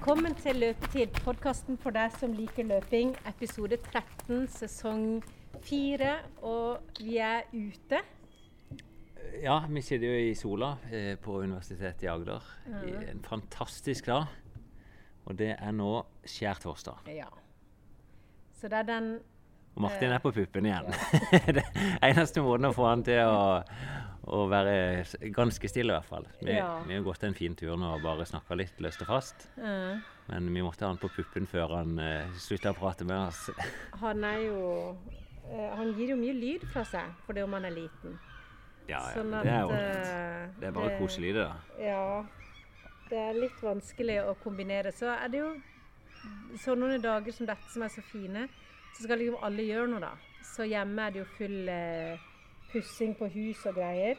Velkommen til Løpetid, podkasten for deg som liker løping. Episode 13, sesong 4. Og vi er ute. Ja, vi sitter jo i sola eh, på Universitetet i Agder. I en fantastisk dag. Og det er nå skjærtorsdag. Ja. Så det er den Og Martin er på puppen igjen. det er eneste måten å få han til å, å være ganske stille, i hvert fall. Vi, Ja. vi har gått en fin tur nå og bare snakka litt løst og fast. Mm. Men vi måtte ha han på puppen før han uh, slutta å prate med oss. Han er jo uh, Han gir jo mye lyd fra seg fordi om han er liten. Ja, ja, Sånn det er jo eh, Det er bare koselig, det. da. Ja. Det er litt vanskelig å kombinere. Så er det jo sånne dager som dette som er så fine, så skal liksom alle gjøre noe, da. Så hjemme er det jo full eh, pussing på hus og greier.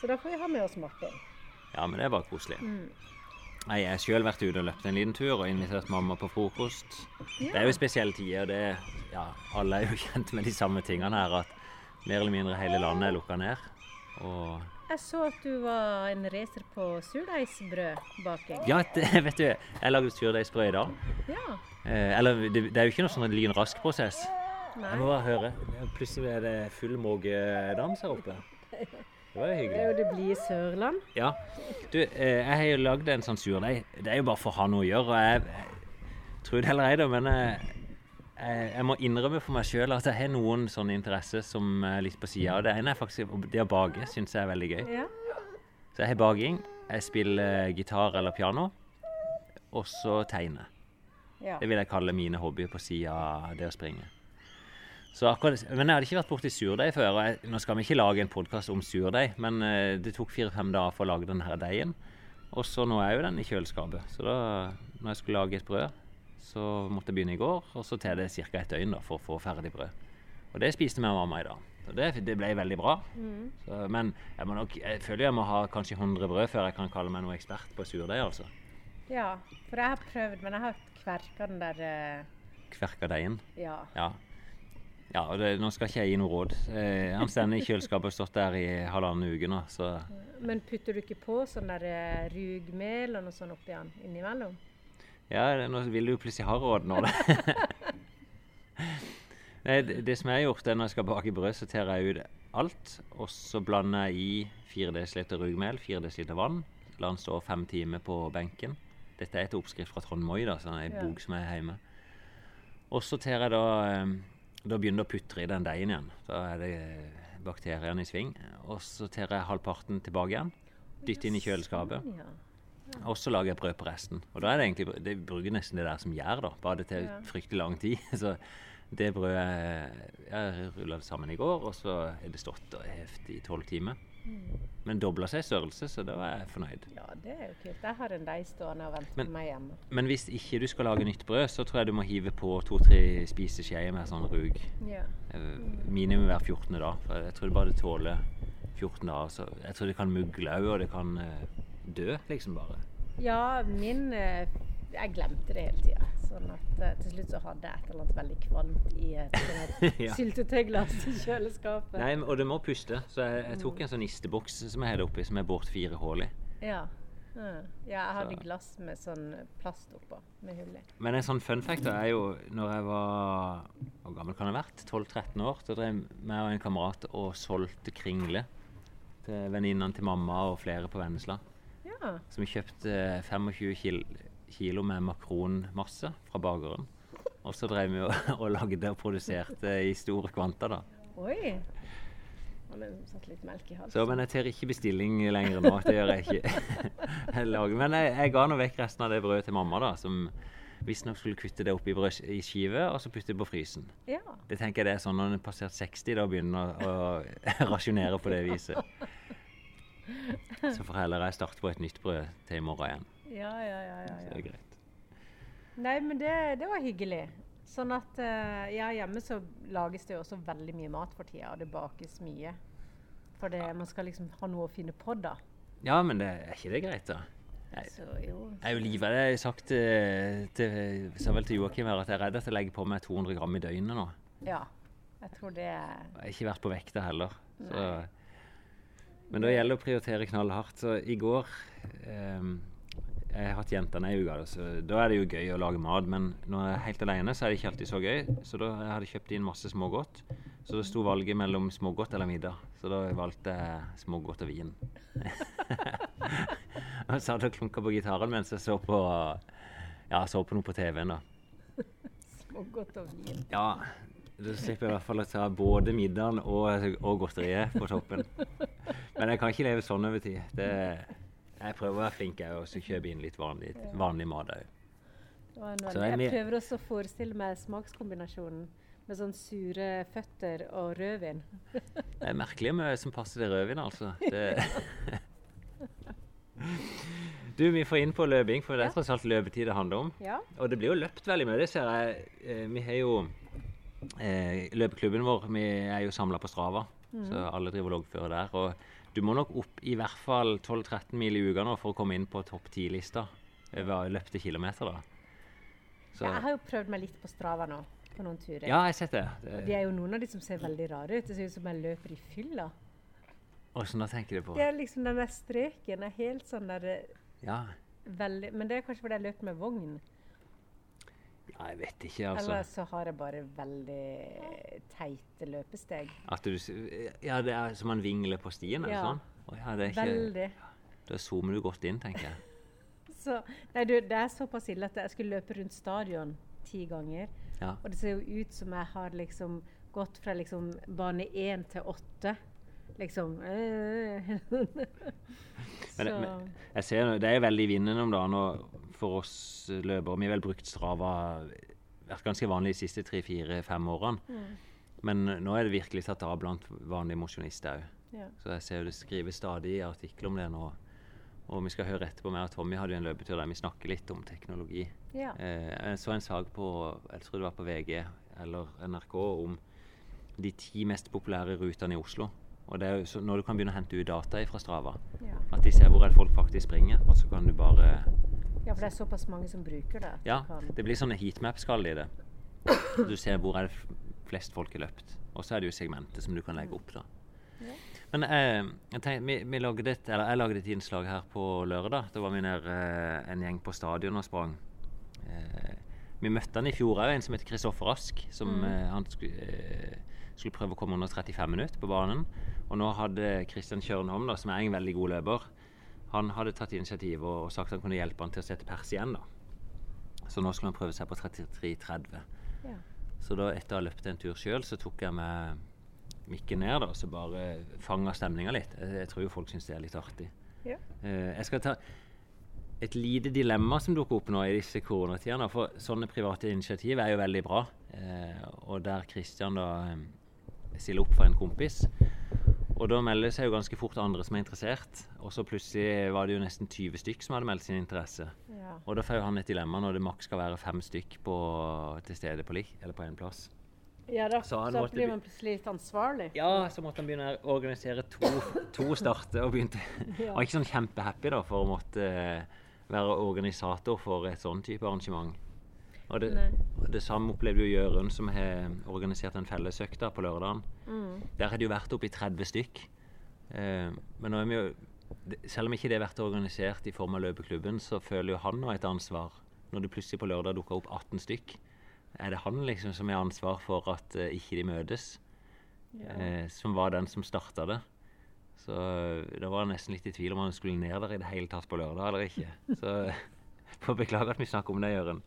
Så da får vi ha med oss Martin. Ja, men det er bare koselig. Mm. Nei, Jeg har sjøl vært ute og løpt en liten tur og invitert mamma på frokost. Det er jo spesielle tider. og det, ja, Alle er jo kjent med de samme tingene her. At mer eller mindre hele landet er lukka ned. Og Jeg så at du var en racer på surdeigsbrødbaking. ja, det, vet du, jeg lagde surdeigsbrød i dag. Ja. Eh, eller det, det er jo ikke noe sånn lynrask prosess. Jeg må bare høre. Plutselig er det full mågedans her oppe. Det var jo Det er hyggelig. jo det blide Sørland. Ja. Du, eh, jeg har jo lagd en sånn surdeig. Det er jo bare for å ha noe å gjøre. og jeg, jeg tror det eller ei, da, men jeg, jeg, jeg må innrømme for meg sjøl at jeg har noen sånne interesser som er litt på sida. Det ene er faktisk det å bake. Syns jeg er veldig gøy. Ja. Så jeg har baking. Jeg spiller gitar eller piano. Og så tegne. ja. Det vil jeg kalle mine hobbyer på sida av det å springe. Så akkurat, men jeg hadde ikke vært borti surdeig før. og jeg, Nå skal vi ikke lage en podkast om surdeig, men eh, det tok fire-fem dager for å lage denne deigen. Og så nå er jo den i kjøleskapet. Så da når jeg skulle lage et brød, så måtte jeg begynne i går. Og så tar det ca. et døgn da, for å få ferdig brød. Og det spiste vi med mamma i dag. Og det, det ble veldig bra. Så, men jeg, nok, jeg føler jeg må ha kanskje 100 brød før jeg kan kalle meg noe ekspert på surdeig. altså. ja. For jeg har prøvd, men jeg har kverka den der eh, Kverka deigen. Ja. Ja. Ja og det, nå skal ikke jeg gi noe råd. Eh, han stender i kjøleskapet og har stått der i halvannen uke nå, så Men putter du ikke på sånn der eh, rugmel og noe sånt oppi den innimellom? ja, det- nå vil du jo plutselig ha råd nå, da. Nei, det, det som jeg har gjort, er når jeg skal bake brød, så tar jeg ut alt. Og så blander jeg i 4 dl rugmel, 4 dl vann. La den stå fem timer på benken. Dette er et oppskrift fra Trond Moi, da, sånn en Ja. bok som er hjemme. Og så tar jeg da eh, Da begynner det å putre i den deigen igjen. Da er det eh, bakteriene i sving. Og så tar jeg halvparten tilbake igjen. Dytter inn i kjøleskapet. Sånn. Og så lager jeg brød på resten. Og da er det egentlig Det bruker nesten det der som gjær, da. Bare det Ja. fryktelig lang tid. Så det brødet Jeg rulla det sammen i går, og så er det stått og hevt i tolv timer. Mm. Men dobla seg i størrelse, så da var jeg fornøyd. ja, det er jo kult. Jeg har en deig stående og venter Men- på meg hjemme. Men hvis ikke du skal lage nytt brød, så tror jeg du må hive på to-tre spiseskjeer med sånn rug. Ja. Eh, Minimum hver 14. dag. For jeg tror det bare det tåler 14 dager. Så jeg tror det kan mugle òg, og det kan eh, dø, liksom bare. ja, min eh, Jeg glemte det hele tida. Sånn at uh, til slutt så hadde jeg et eller annet veldig kvalmt i et sånt Ja. syltetøyglass i kjøleskapet. Nei, og det må puste. Så jeg, jeg tok en sånn nisteboks som jeg hadde oppi, som er båret fire hull i. Ja. Ja, jeg hadde Så- glass med sånn plast oppå, med hull i. Men en sånn fun fact er jo når jeg var Hvor gammel kan jeg ha vært? 12-13 år. Da drev jeg og en kamerat og solgte kringle til venninnene til mamma og flere på Vennesla. Ja. Så vi kjøpte 25 kil kilo med makronmasse fra bakeren. Og så drev vi og, og lagde og produserte i store kvanta, da. Oi. Så, men jeg tar ikke bestilling lenger nå. Det gjør jeg ikke. jeg men jeg, jeg ga nå vekk resten av det brødet til mamma, da, som visstnok skulle kutte det opp i, brød, i skive og så putte det på frysen. Ja. Det tenker jeg det er sånn når en er passert 60, da begynner å, å rasjonere på det viset. Så får heller jeg starte på et nytt brød til i morgen igjen. Ja, ja, ja. ja, Så det er greit. Nei, men det, det var hyggelig. Sånn at uh, ja, hjemme så lages det jo også veldig mye mat for tida, og det bakes mye. For det, man skal liksom ha noe å finne på, da. Ja, men det, er ikke det greit, da? Jeg, Så jo. jeg er jo livredd. Jeg har sagt til, til, sa vel til Joakim her at jeg er redd at jeg legger på meg 200 gram i døgnet nå. Ja. Jeg tror det er Jeg har ikke vært på vekta heller. Så. Men da gjelder det å prioritere knallhardt. Så i går ehm, jeg har hatt jentene i uka, så da er det jo gøy å lage mat. Men når jeg er helt alene, så er det ikke alltid så gøy. Så da hadde jeg kjøpt inn masse smågodt. Så det sto valget mellom smågodt eller middag. Så da valgte jeg smågodt og vin. og så hadde jeg klunka på gitaren mens jeg så på, ja, så på noe på TV-en. da. Smågodt og vin. Ja, da slipper jeg i hvert fall å ta både middagen og, og godteriet på toppen. Men jeg kan ikke leve sånn over tid. Det, jeg prøver å være flink jeg, og så kjøper inn litt vanlig, vanlig mat òg. Jeg Jeg prøver også å forestille meg smakskombinasjonen med sånn sure føtter og rødvin. Det er merkelig mye som passer til rødvin, altså. Det du, vi får inn på løping, for det er tross alt løpetid det handler om. Ja. Og det blir jo løpt veldig mye, det ser jeg. Eh, Vi har jo eh, Løpeklubben vår vi er jo samla på Strava, så alle driver og loggfører der. Og du må nok opp i hvert fall 12-13 mil i uka nå for å komme inn på topp 10-lista over løpte kilometer. Så, Jeg har jo prøvd meg litt på Strava nå, på noen turer. ja, jeg har sett det. Og de det er jo noen av de som ser veldig rare ut. Det ser ut som jeg løper i fylla. Åssen da tenker du på? Det er liksom den der streken er helt sånn der eh, Ja, veldig Men det er kanskje fordi jeg løper med vogn. Ja, jeg vet ikke, altså. Eller så har jeg bare veldig teite løpesteg. At du, ja, det er som man vingler på stien, Ja. sånn? Oh, ja, det er ikke, Veldig. da zoomer du godt inn, tenker jeg. Så, nei, du, det er såpass ille at jeg skulle løpe rundt stadion ti ganger. Ja. Og det ser jo ut som jeg har liksom gått fra liksom bane én til åtte. Liksom. Men, men jeg ser, det er veldig i vinden om dagen og for oss løpere. Vi har vel brukt Strava vært ganske vanlig de siste tre-fire-fem årene. Mm. Men nå er det virkelig tatt av blant vanlige mosjonister òg. ja. Så jeg ser jo det skrives stadig artikler om det nå. Og vi skal høre etterpå at Tommy hadde en løpetur der vi snakker litt om teknologi. ja. Eh, jeg så en sak på jeg tror det var på VG eller NRK om de ti mest populære rutene i Oslo. Og det er jo når du kan begynne å hente ut data fra Strava. ja. At de ser hvor er det folk faktisk springer, og så kan du bare Ja, for det er såpass mange som bruker det. Ja, det blir sånne heatmap-skall i det. Du ser hvor er det flest folk har løpt. Og så er det jo segmentet som du kan legge opp, da. Ja. Men eh, jeg tenkte, vi, vi lagde et, eller jeg lagde et innslag her på lørdag. Da var vi nede eh, en gjeng på stadion og sprang. Eh, vi møtte han i fjor òg, en som heter Kristoffer Ask. Som Mm. eh, han skulle, eh, skulle prøve å komme under 35 minutter på banen. Og nå hadde Kristian Kjørnholm, da, som er en veldig god løper, han hadde tatt initiativ og, og sagt han kunne hjelpe han til å sette pers igjen. da. Så nå skulle han prøve seg på 33,30. Ja. Så da etter å ha løpt en tur sjøl, så tok jeg med mikken ned da, og så bare fanga stemninga litt. Jeg, jeg tror jo folk syns det er litt artig. Ja. Uh, jeg skal ta et lite dilemma som dukker opp nå i disse koronatidene. For sånne private initiativ er jo veldig bra. Eh, og der Kristian da eh, stiller opp for en kompis. Og da melder det seg jo ganske fort andre som er interessert. Og så plutselig var det jo nesten 20 stykk som hadde meldt sin interesse. Ja. Og da får jo han et dilemma når det maks skal være fem stykk på, til stede på, lik, eller på en plass. ja da, Så så, blir man plutselig litt ansvarlig. Ja, så måtte han begynne å organisere to, to starter. og begynte. Ja. Var ikke sånn kjempehappy da, for å måtte eh, være organisator for et sånn type arrangement. Og det, og det samme opplevde jo Jørund, som har organisert en fellesøkt på lørdagen. Mm. Der har det jo vært oppi 30 stykk. Eh, men nå er vi jo, selv om ikke det har vært organisert i form av løpeklubben, så føler jo han nå et ansvar. Når det plutselig på lørdag dukker opp 18 stykk, er det han liksom som har ansvar for at eh, ikke de møtes? Ja. eh, som var den som starta det. Så eh, da var jeg nesten litt i tvil om han skulle ned der i det hele tatt på lørdag eller ikke. Så får beklage at vi snakker om det, Jørund.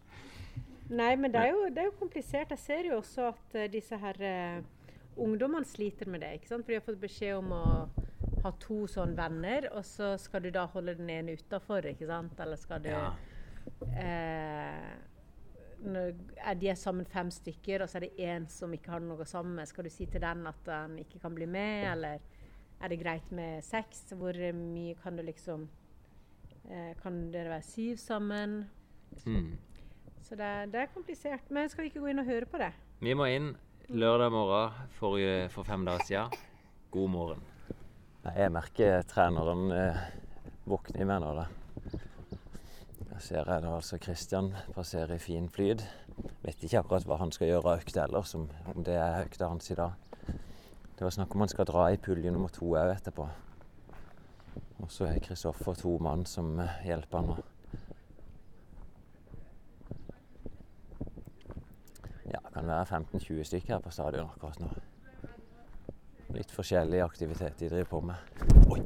Nei, men det er, jo, det er jo komplisert. Jeg ser jo også at uh, disse her uh, ungdommene sliter med det. ikke sant? For de har fått beskjed om å ha to sånne venner, og så skal du da holde den ene utafor, ikke sant? Eller skal du Ja. eh, er de er sammen fem stykker, og så er det én som ikke har noe sammen med. Skal du si til den at den ikke kan bli med, eller er det greit med seks? Hvor mye kan du liksom eh, Kan dere være syv sammen? Mm. Så det, er- det er komplisert. Men skal vi ikke gå inn og høre på det? Vi må inn lørdag morgen for, for fem dager siden. God morgen. Jeg merker treneren eh, våkner i meg nå, da. Jeg ser jeg da altså Kristian passerer i fin flyd. Vet ikke akkurat hva han skal gjøre av økta ellers, om, om det er økta hans i dag. Det var snakk om han skal dra i pulje nummer to òg etterpå. Og så er Kristoffer to mann som eh, hjelper han. nå. Det være 15-20 stykker her på stadion akkurat nå. Litt forskjellig aktivitet de driver på med. Oi!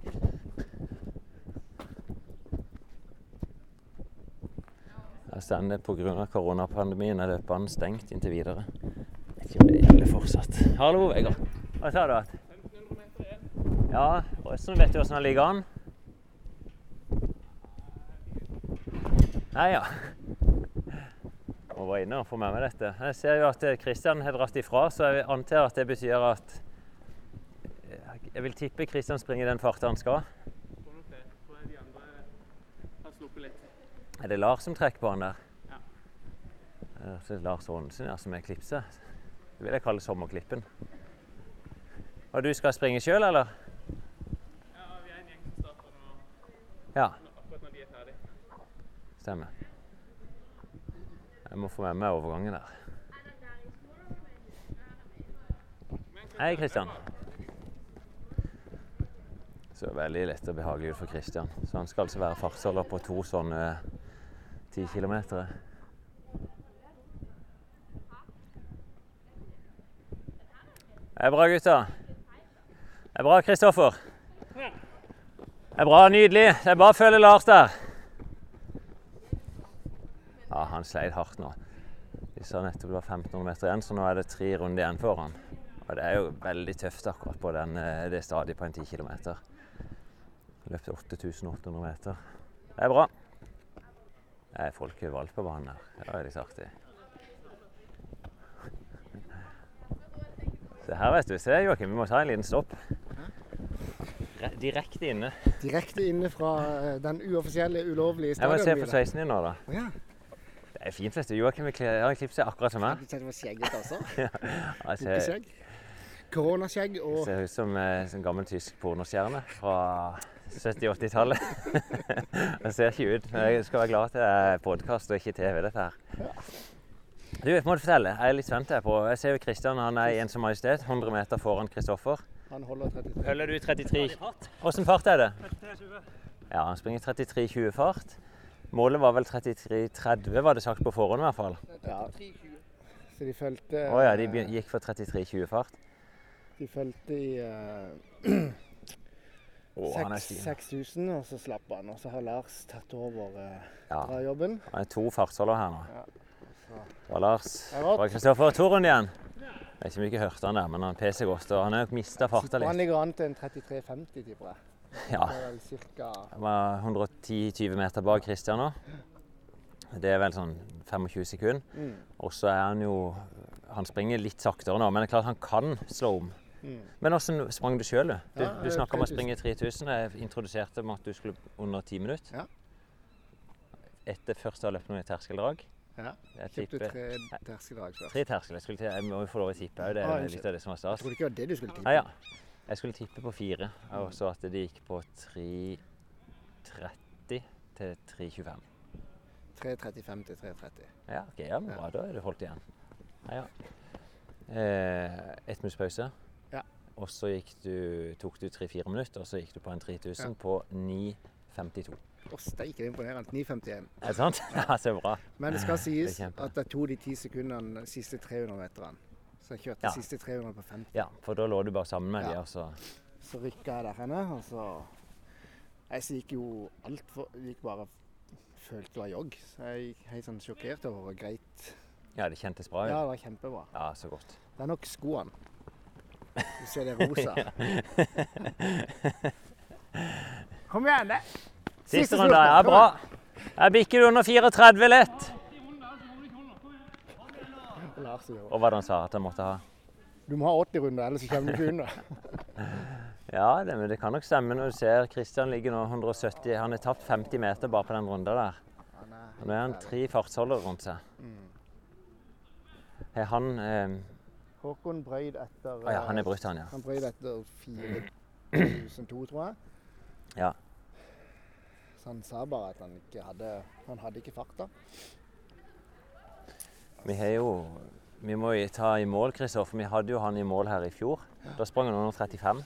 Her står det pga. koronapandemien er løpene stengt inntil videre. Jeg Vet ikke om det gjelder fortsatt. Hallo, Vegard. Hva sa du? at? Ja, Røsten, vet du åssen det ligger an? Nei, ja. Må være inne og få med meg dette. Jeg ser jo at Kristian har dratt ifra, så jeg antar at det betyr at Jeg vil tippe Kristian springer i den farten han skal. Er det Lars som trekker på han der? Ja. Det er Lars Aanesen ja, som er klipset. Det vil jeg kalle sommerklippen. Og du skal springe sjøl, eller? Ja, vi er en gjeng som starter nå, Ja, akkurat når de er ferdig. stemmer. Jeg må få med meg overgangen der. Hei, Kristian. Så veldig lett og behagelig ut for Kristian. Så han skal altså være fartsholder på to sånne ti kilometer. Det er bra, gutta. Det er bra, Kristoffer. Det er bra, nydelig. Det er bare å følge Lars der. Ja, han sleit hardt nå. Vi sa nettopp det var 1500 meter igjen, så nå er det tre runder igjen for han. Og det er jo veldig tøft akkurat på den, eh, det stadiet på en 10 km. Løpte 8800 meter. Det er bra. Det er folk valgt på banen her. Det er litt artig. Se her, vet du. Se, Joakim, vi må ta en liten stopp. Re- Direkte inne. Direkte inne fra eh, den uoffisielle, ulovlige Jeg må se på stadionhvila. sveisen din nå, da. Ja. Det er fint, vet du. Joakim har klippet seg akkurat som meg. Du ser det var skjegget også. Ja, ser, Koronaskjegg og ser ut som eh, en gammel tysk pornostjerne fra 70-80-tallet. det ser ikke ut. Men jeg skal være glad at det er podkast og ikke TV, dette her. Du, jeg må fortelle. Jeg er litt spent på Jeg ser jo Kristian han er i ensom majestet, 100 meter foran Kristoffer. han holder 33. Holder du 33 Åssen fart er det? Ja, han springer 33,20 fart. Målet var vel 33,30, var det sagt på forhånd i hvert fall. Ja. Så de fulgte Å ja, de begyn- gikk for 33,20 fart. De fulgte i uh, stiv. 6000, og så slapp han. Og så har Lars tatt over uh, Ja, jobben. han er to fartsholder her nå. Ja. Det var Lars. Det var Kristoffer. To runder igjen. Jeg vet ikke om ikke hørte han der, men han peser godt. Og han har mista farta litt. han ligger an til en 33,50, tipper jeg. Ja, han var 110-20 meter bak Christian nå. Det er vel sånn 25 sekunder. mm, Og så er han jo Han springer litt saktere nå, men det er klart han kan slå om. mm. Men åssen sprang du sjøl, du? Du, du snakka om å springe 3000. Jeg introduserte med at du skulle under ti minutter. Ja. Etter først å ha løpt noen terskeldrag. Ja. Jeg Kjøpte tre terskeldrag først. tre terskel. Jeg, skulle jeg må jo få lov å tippe òg. Det Ah, er litt av det som var Jeg trodde ikke det var det du skulle tippe. Ja, ja. Jeg skulle tippe på fire, og så at det gikk på 3.30 til 3.25. 3.35 til 3.30. Ja, ok, ja, men bra. Da er det holdt igjen. Ja, ja. Eh, ett minutts pause. Ja. Og så gikk du, tok du tre-fire minutter, og så gikk du på en 3000 Ja. på 9.52. Å, steike, det er imponerende. 9.51. Er det sant? Ja, så bra. Men det skal sies Det at det tok de ti sekundene de siste 300 meterne. Så jeg kjørte Ja. de siste 300 på 50. Ja, for da lå du bare sammen med Ja. de, og så Så rykka jeg der henne, og så Jeg så gikk jo altfor Gikk bare følte det var jogg. Så jeg gikk helt sånn sjokkert over hvor greit Ja, det kjentes bra Ja, det var kjempebra. Ja, så godt. Det er nok skoene. Du ser det rosa. Kom igjen, det! Siste slutt, runde. Ja, bra. Jeg bikker under 34 lett. Lars gjør det. Og hva det han sa at han måtte ha? Du må ha 80 runder, ellers så kommer du ikke unna. Ja, det, men det kan nok stemme når du ser Kristian ligger nå 170. Han har tapt 50 meter bare på den runda der. Er Og Nå er han tre fartsholdere rundt seg. Mm. Har han eh, Håkon brøyd etter ah, ja, han er brutt, han, ja. Han brøyd etter 4002, tror jeg. Ja. Så han sa bare at han ikke hadde Han hadde ikke farta. Vi har jo Vi må jo ta i mål, Kristoffer. Vi hadde jo han i mål her i fjor. Da sprang han under 35.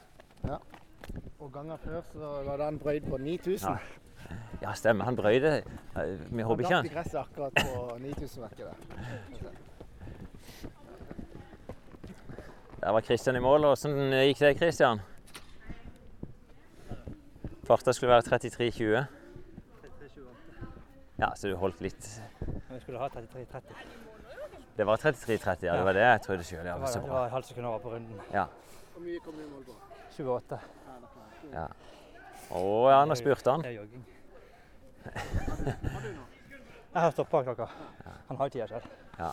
Ja. Og ganger før så var det han brøyd på 9000. Ja, Ja, stemmer. Han brøyde. Vi håper ikke Han Han datt i gresset akkurat på 9000-verket der. Der var Kristian i mål. Åssen gikk det, Kristian? Farta skulle være 33,20. Ja, så du holdt litt Vi skulle ha 33-30. Det var 33-30, ja. Det var det jeg trodde sjøl. Ja, Det var, det var et halvt sekund over på runden. Ja. Hvor mye kom du i mål på? 28. ja. Å ja, nå spurte han. Det er jogging. Jeg har stoppa klokka. Han har jo tida selv. Ja.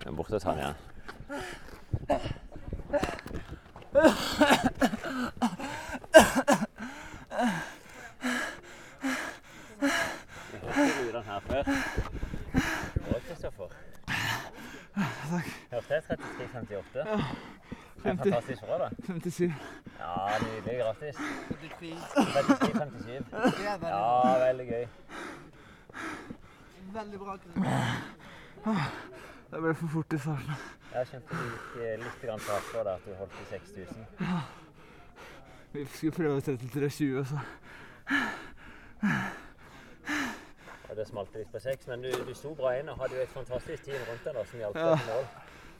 Jeg er borte tar den igjen. Vi hørte lydene her før. Og Kristoffer. Hørte jeg 33,58? Det er fantastisk bra, da. 57. Ja, nydelig. Grattis. 43. 33,57. Det er veldig, Ja, veldig gøy. veldig bra. Det ble for fort i starten. Jeg kjente det gikk eh, litt grann bakpå der at du holdt i 6000. Ja. Vi skulle prøve 33,20, så Og det smalt litt på seks, men du, du sto bra inn og hadde jo et fantastisk team rundt deg da, som hjalp Ja. deg til mål.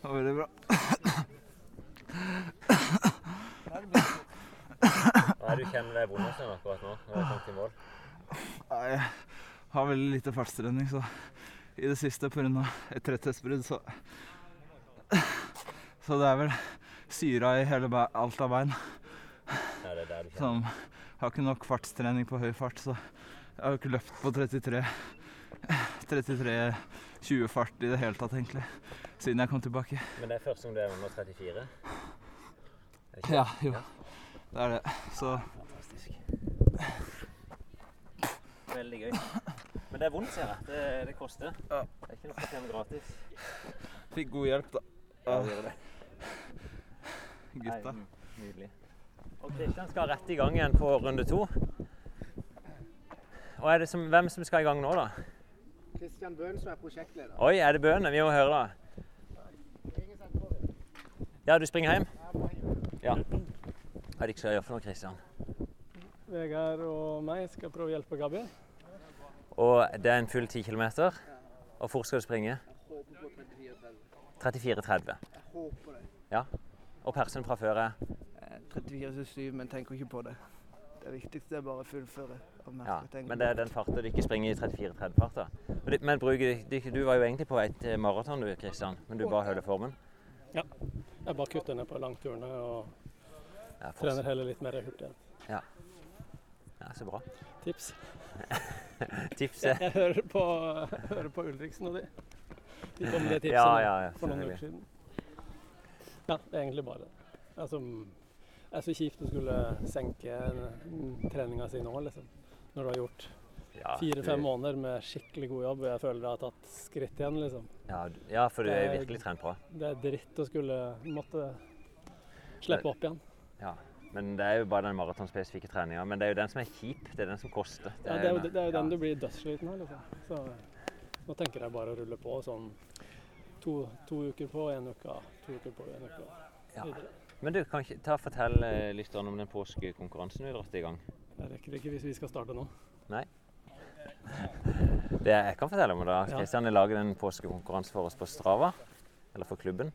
Det var veldig bra. Det du kjenner deg hos akkurat nå? når du kommet i mål? Nei, Jeg har veldig lite fartstrening, så i det siste pga. et tretthetsbrudd, så Så det er vel syra i hele alt av bein. Ja, det er der du. Som har ikke nok fartstrening på høy fart, så jeg har jo ikke løpt på 33 33 20 fart i det hele tatt, egentlig. Siden jeg kom tilbake. Men det er første gang du er under 34? Er ja, jo. Ja. Det er det. Så Fantastisk. Veldig gøy. Men det er vondt, ser jeg. Det, det koster. Ja. Det er ikke noe som gratis. fikk god hjelp, da. Ja, det gjør det. gutta. Nydelig. Og Kristian skal rett i gang igjen på runde to. Og er det som, hvem som skal i gang nå, da? Kristian Bøhn som er prosjektleder. Oi, er det Bøhn? Vi må høre, da. Ja, du springer hjem? Ja. Hva er det ikke skal gjøre for noe, Kristian? Vegard og meg skal prøve å hjelpe Gabby. Og det er en full 10 km. Og hvor skal du springe? Håper på 34-30. 34,30. Jeg håper det. Ja. Og persen fra før er 34,7, men tenker ikke på det. Det viktigste er bare å fullføre. Ja, men det er den farta du ikke springer i 34-30-farta. Men du- du var jo egentlig på vei til maraton, du, Kristian. Men du bare holder formen. Jeg bare kutter ned på langturene og Ja, trener heller litt mer hurtighet. ja, så bra. Tips. Tips. Jeg hører på, hører på Ulriksen og de. De kom med det tipset Ja, ja, ja, for noen uker siden. Ja, det er egentlig bare det. Altså, det er så kjipt å skulle senke treninga si nå, liksom. Når du har gjort Ja, fire-fem du- måneder med skikkelig god jobb, og jeg føler jeg har tatt skritt igjen, liksom. Ja, ja, for du er virkelig trent bra. Det er dritt å skulle måtte slippe opp igjen. Ja. Men det er jo bare den maratonspesifikke treninga. Men det er jo den som er kjip. Det er den som koster. Ja, det er jo, det er jo den ja. du blir dødssliten av, liksom. Så nå tenker jeg bare å rulle på sånn to, to uker på, én uke. To uker på, én uke. Ja. Men du, kan ikke ta og fortelle eh, lytterne om den påskekonkurransen vi dratt i gang? Jeg rekker ikke hvis vi skal starte nå. Det jeg kan fortelle om det, da. Ja. Kristian har laget en påskekonkurranse for oss på Strava. Eller for klubben.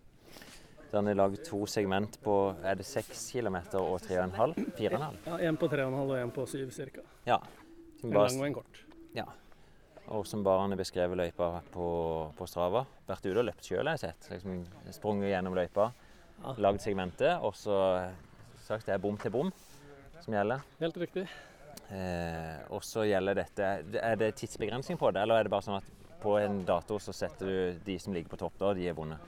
Der han har laget to segment på er det 6 km og 3,5? 4,5? Ja, Én på 3,5 og én på 7 ca. Ja. En lang og en kort. Ja. og som bare han har beskrevet løypa på, på Strava. Vært ute og løpt sjøl, har jeg sett. Liksom Sprunget gjennom løypa, Ja. lagd segmentet, og så sagt det er bom til bom som gjelder. Helt riktig. Eh, og så gjelder dette Er det tidsbegrensning på det, eller er det bare sånn at på en dato så setter du de som ligger på topp da, de er vonde?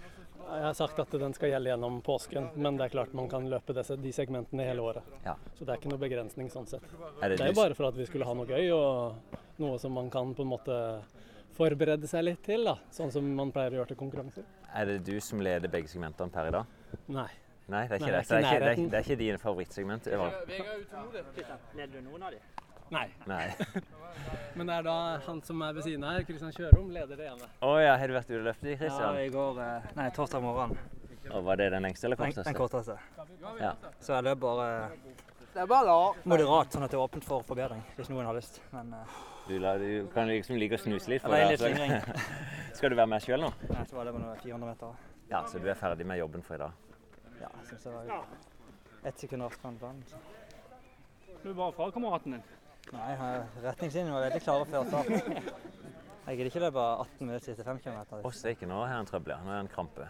Jeg har sagt at den skal gjelde gjennom påsken, men det er klart man kan løpe de segmentene hele året. Ja. Så det er ikke noe begrensning sånn sett. Er det, Det er jo bare for at vi skulle ha noe gøy, og noe som man kan på en måte forberede seg litt til, da. Sånn som man pleier å gjøre til konkurranser. er det du som leder begge segmentene per i dag? Nei. Nei, det er ikke Nei, det. Så det, er ikke, det, er, ikke- det er ikke din favorittsegment? Eva? Leder du noen av de? Nei. Nei. Men det er da han som er ved siden av her, Kristian Kjørom, leder det ene. Å ja, har du vært ute og løpt i, Ja, Kristian? i går eh, Nei, torsdag morgen. Og var det den lengste eller Den, den korteste? korteste. Ja. Så jeg løp bare Det er bare moderat, sånn at det er åpent for forbedring hvis noen har lyst. Men eh, Du, la, du kan liksom ligge og snuse litt for det er litt slingring. altså. Skal du være med sjøl nå? Nei, så var det bare 400 meter. Ja, så du er ferdig med jobben for i dag? Ja, jeg syns det var ett sekund raskere enn planen. så. Du var fra kameraten din. Nei, retningslinjene var veldig klare før start. Jeg gidder ikke løpe 18 minutter etter 5 km. Å, steike, nå har han trøbbel, ja. Nå er han krampe.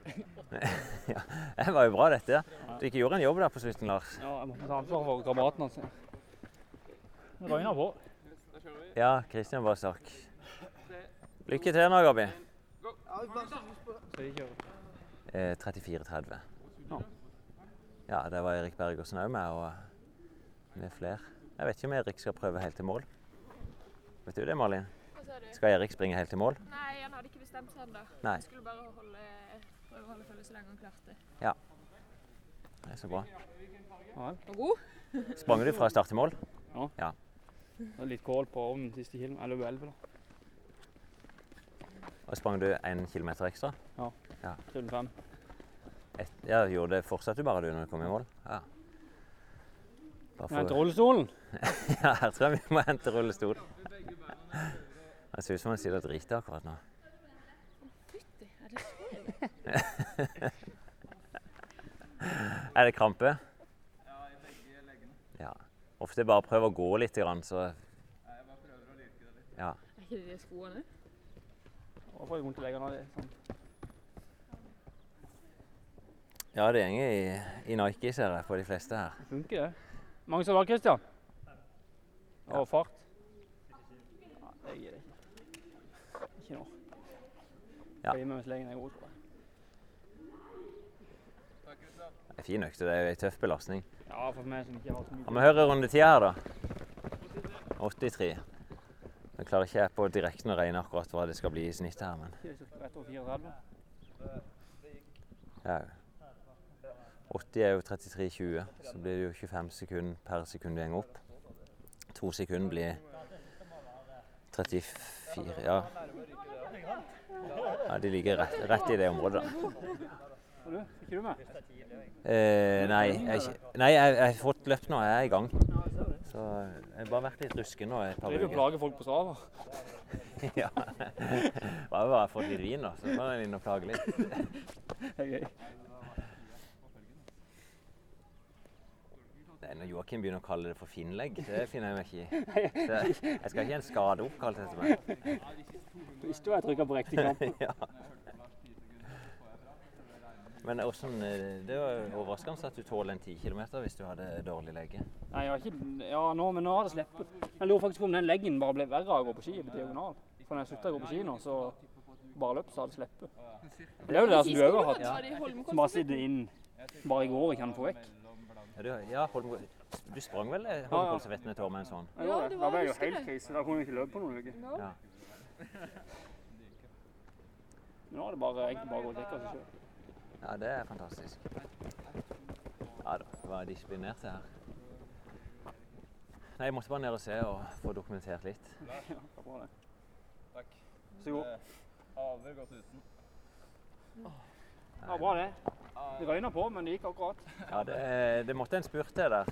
ja, det var jo bra, dette. Du ikke gjorde en jobb der på slutten, Lars. Ja, jeg måtte ta ansvar for kameraten hans. Det røyner på. Ja, Kristian Basak. Lykke til nå, Gabi. Kjører. Eh, 34,30. Ja. Ja, det var Erik Bergersen òg med, og med flere. Jeg vet ikke om Erik skal prøve helt til mål. Vet du det, Malin? Hva sa du? Skal Erik springe helt til mål? Nei, han hadde ikke bestemt seg ennå. Skulle bare holde, prøve å holde følge så lenge han klarte. Ja. Det er så bra. Ja, Og god? Sprang du fra start til mål? det er litt kål på ovnen siste kilometer. eller 11 da. Og sprang du én kilometer ekstra? Ja. ja. 305. Et, ja, gjorde det fortsatte du bare du når du kom i mål? Ja. Bare Jeg henter rullestolen. ja, her tror jeg vi må hente rullestol. Det ser ut som han sitter og driter akkurat nå. Fytti, er det så ille? Er det krampe? Ja. Ofte bare prøv å gå litt, så Jeg bare prøver å lirke det litt. Ja. Er ikke det de skoene? Da får jeg vondt i leggene av det. Sånn. Ja, det går i, i Nike, ser jeg, på de fleste her. Det funker det. Mange som var Christian? Og fart? Ja, det gir det ikke. Ikke nå. Ja. Mens legen er god, tror jeg. Det er fin økt, det er en tøff belastning. Ja, for meg som ikke har så mye Ja, Vi hører rundetida her, da. 83. Jeg klarer ikke på direkten å regne akkurat hva det skal bli i snitt her, men Ikke cirka rett over 34. ja. 80 er jo 33,20, så blir det jo 25 sekunder per sekund du går opp. To sekunder blir 34 Ja. Ja, De ligger rett, rett i det området. da. Eh, nei, jeg, nei jeg, jeg har fått løpt nå. Jeg er i gang. Så jeg har bare vært litt rusken nå et par Driver og plager folk på Strava. ja. Bare bare fått litt vin, da, så kan jeg inn og plage litt. Det er gøy. Nei, når Joakim begynner å kalle det for finnlegg, det finner jeg meg ikke i. Så jeg skal ikke ha en skade oppkalt etter meg. Visste du jeg trykka på riktig knapp? ja. Men hvordan, eh, det var overraskende at du tåler en 10 km hvis du hadde dårlig legge. Nei, jeg har ikke Ja, nå, men nå har det sluppet. Jeg lurer faktisk på om den leggen bare ble verre av å gå på ski på diagonal. For når jeg slutta å gå på ski nå, så bare løp, så har det sluppet. Det er jo det som du òg har hatt. Ja. Som bare sitter inn bare i går og ikke kan få vekk. Ja, du, ja du sprang vel eh, Holmenkollservetten et år med en sånn? Ja, det Da var- ble jeg jo helt krise. Da kunne jeg ikke løpe på noen uker. Ja. Men nå er det bare, egentlig bare å gå og dekke seg sjøl. Ja, det er fantastisk. Ja da, det var disiplinert her. Nei, jeg måtte bare ned og se og få dokumentert litt. Ja, bra det. Takk. Så god. Aver gått uten. Det var bra, det. Det røyna på, men det gikk akkurat. Ja, det, det måtte en spurt til der.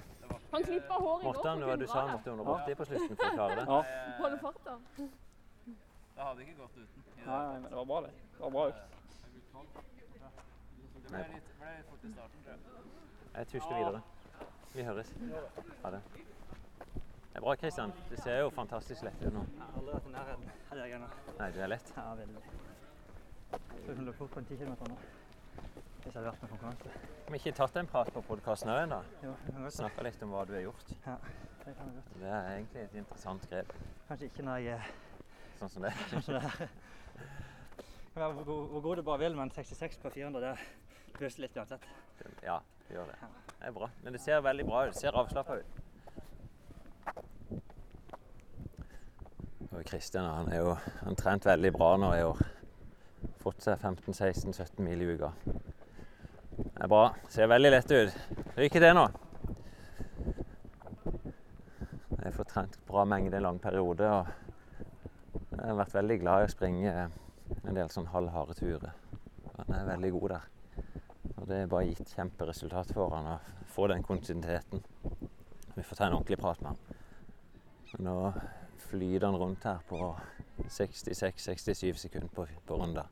Han klippa håret i går. Morten, hva du sa, han måtte 180 på slutten for å klare det. Ja. fart Holde farta. Det hadde ikke gått uten. Nei, men det var bra, det. Det var bra økt. Det ble litt, ble litt fort i starten, tror jeg. Jeg tusler videre. Vi høres. Ha det. Det er bra, Kristian. Det ser jo fantastisk lett ut nå. Jeg har aldri vært i nærheten av de greiene. Nei, det er lett. Ja, veldig. Så kan løp fort på en 10 km nå. Hvis jeg hadde vært med konkurranse. Har vi ikke tatt en prat på podkasten òg ennå? Det. Snakka litt om hva du har gjort. Det kan vi godt. Det er egentlig et interessant grep. Kanskje ikke når jeg er Sånn som det. sånn som det er. Hvor god- hvor god du bare vil, men 66 på 400, det bøser litt uansett. Ja, det gjør det. Det er bra. Men det ser veldig bra ut. Det ser avslappa ut. Og Kristian han er jo han trent veldig bra nå i år. Fått seg 15-16-17 mil i uka. Det er bra. Ser veldig lett ut. Lykke til nå. Jeg fått trent bra mengde en lang periode. og Jeg har vært veldig glad i å springe en del sånn halvharde turer. Han er veldig god der. Og det er bare gitt kjemperesultat for han å få den kontinuiteten. Vi får ta en ordentlig prat med han. Men nå flyter han rundt her på 66-67 sekunder på, på runder.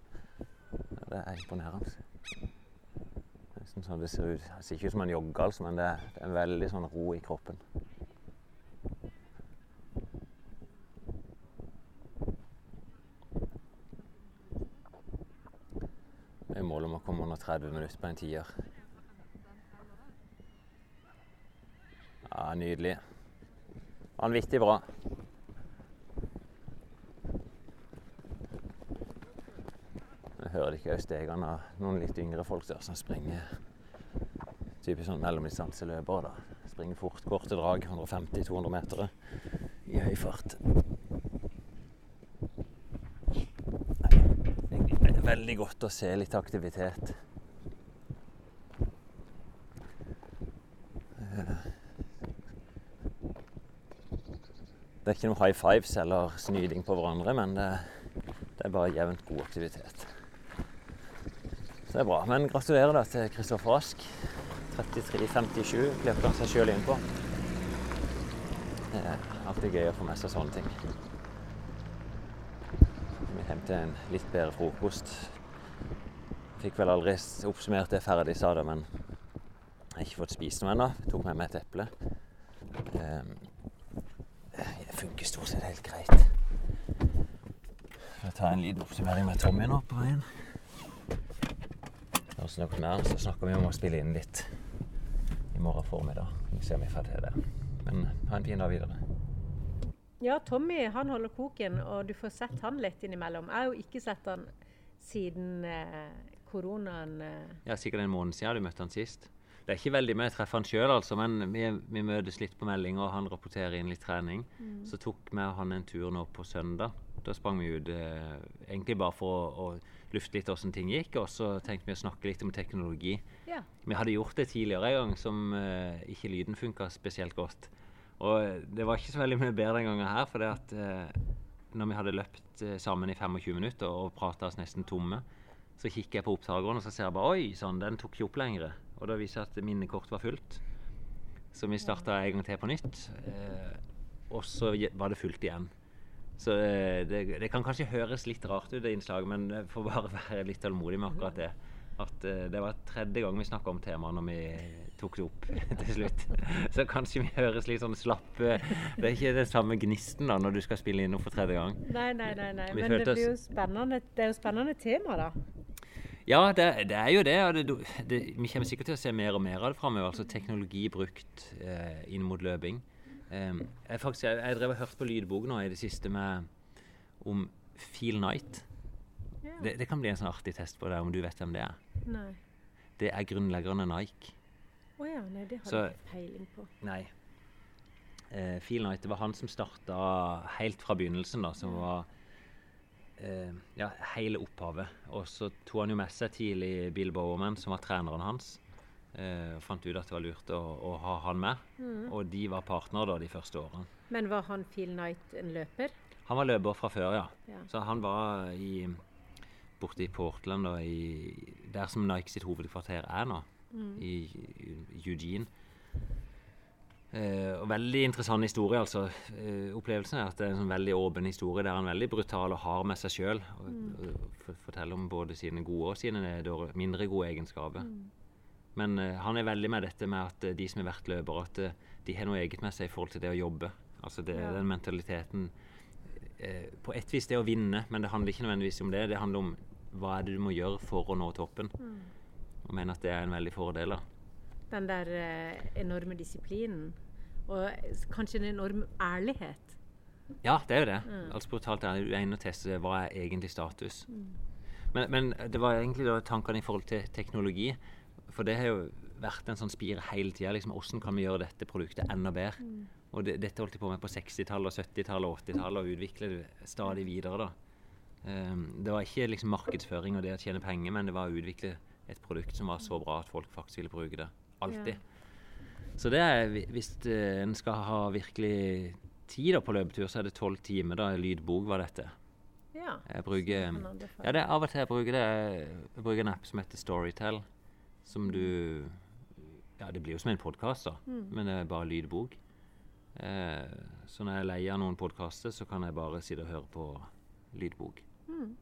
Det er imponerende. Det ser ut. Det ser ikke ut som han jogger, altså, men det det er veldig sånn ro i kroppen. Det er målet om å komme under 30 minutter på en tier. Ja, nydelig. Vanvittig bra. Jeg hører ikke stegene av noen litt yngre folk der som springer typisk sånn mellomdistanseløpere. Springer fort, korte drag, 150-200 meter i høy fart. Det er veldig godt å se litt aktivitet. Det er ikke noe high fives eller snyding på hverandre, men det, det er bare jevnt god aktivitet. Så det er bra. Men gratulerer da til Kristoffer Ask. 33,57 klepte han seg sjøl innpå. Det er alltid gøy å få med seg sånne ting. Vi til en litt bedre frokost. Fikk vel aldri oppsummert det ferdig, sa det, men jeg har ikke fått spist noe ennå. Tok med meg et eple. Ehm, det funker er det helt greit. Jeg tar en liten oppsummering med Tommy nå på veien. Og så noe mer, så snakker vi om å spille inn litt i morgen formiddag. Vi ser om vi får til det. Men ha en fin dag videre. Ja, Tommy han holder koken, og du får sett han litt innimellom. Jeg har jo ikke sett han siden eh, koronaen eh. Ja, sikkert en måned siden du møtte han sist. Det er ikke veldig mye jeg treffer han sjøl, altså, men vi, vi møtes litt på melding, og han rapporterer inn litt trening. Så tok vi og han en tur nå på søndag. Da sprang vi ut eh, egentlig bare for å, å lufte litt åssen ting gikk, og så tenkte vi å snakke litt om teknologi. Ja. Vi hadde gjort det tidligere en gang som eh, ikke lyden funka spesielt godt. Og eh, det var ikke så veldig mye bedre den gangen her, for det at eh, når vi hadde løpt eh, sammen i 25 minutter og prata oss nesten tomme, så kikker jeg på opptakeren og så ser jeg bare Oi sann, den tok ikke opp lenger. Og da viser at minnekortet var fullt. Så vi starta en gang til på nytt. Eh, og så var det fullt igjen. Så eh, det, det kan kanskje høres litt rart ut, det innslaget, men jeg får bare være litt tålmodig med akkurat det. At eh, det var tredje gang vi snakka om temaet når vi tok det opp til slutt. Så kanskje vi høres litt sånn slappe Det er ikke den samme gnisten da når du skal spille inn noe for tredje gang. Nei, nei, nei. nei. Men det blir jo spennende. Det er jo spennende tema, da. Ja, det, det er jo det. og det, det, Vi kommer sikkert til å se mer og mer av det framover. Altså teknologi brukt eh, inn mot løping. Em, jeg, faktisk, jeg, jeg drev og hørte på lydbok nå i det siste med, om Feel Night. Det, det kan bli en sånn artig test på deg om du vet hvem det er. Nei. Det er grunnleggeren av Nike. Å ja, nei, det har Så- jeg ikke peiling på. Nei. Eh, Feel Night, det var han som starta helt fra begynnelsen, da, som var ja, hele opphavet. Og så tok han jo med seg tidlig Bill Bowerman, som var treneren hans. Eh, fant ut at det var lurt å, å ha han med. Og de var partnere da de første årene. Men var han Phil Knight en løper? Han var løper fra før, ja. Ja. Så han var i, borte i Portland, da, i, der som Nike sitt hovedkvarter er nå. I, i Eugene. Eh, og veldig interessant historie. altså. Eh, opplevelsen er at det er en sånn veldig åpen historie der han er veldig brutal og hard med seg sjøl. Og, for- forteller om både sine gode og sine mindre gode egenskaper. Men eh, han er veldig med dette med at eh, de som har vært løpere, at eh, de har noe eget med seg i forhold til det å jobbe. Altså det, Ja. den mentaliteten eh, På et vis det å vinne, men det handler ikke nødvendigvis om det. Det handler om hva er det du må gjøre for å nå toppen. Og mener at det er en veldig fordel. da. Den der eh, enorme disiplinen. Og kanskje en enorm ærlighet. Ja, det er jo det. Altså brutalt er du er inne og tester hva er egentlig status. Men, men det var egentlig da tankene i forhold til teknologi. For det har jo vært en sånn spire hele tida. Liksom, hvordan kan vi gjøre dette produktet enda bedre? Og det, dette holdt de på med på 60-tallet, og 70-tallet og 80-tallet, og utvikle det stadig videre. da. Um, det var ikke liksom markedsføring og det å tjene penger, men det var å utvikle et produkt som var så bra at folk faktisk ville bruke det. Alltid. Så det er, hvis eh, en skal ha virkelig tid på løpetur, så er det tolv timer. da, Lydbok var dette. Ja. Jeg bruker. Ja, det er av og til jeg bruker det. Jeg bruker en app som heter Storytel, som du Ja, det blir jo som en podkast, da, men det er bare lydbok. Eh, så når jeg leier noen podkaster, så kan jeg bare sitte og høre på lydbok.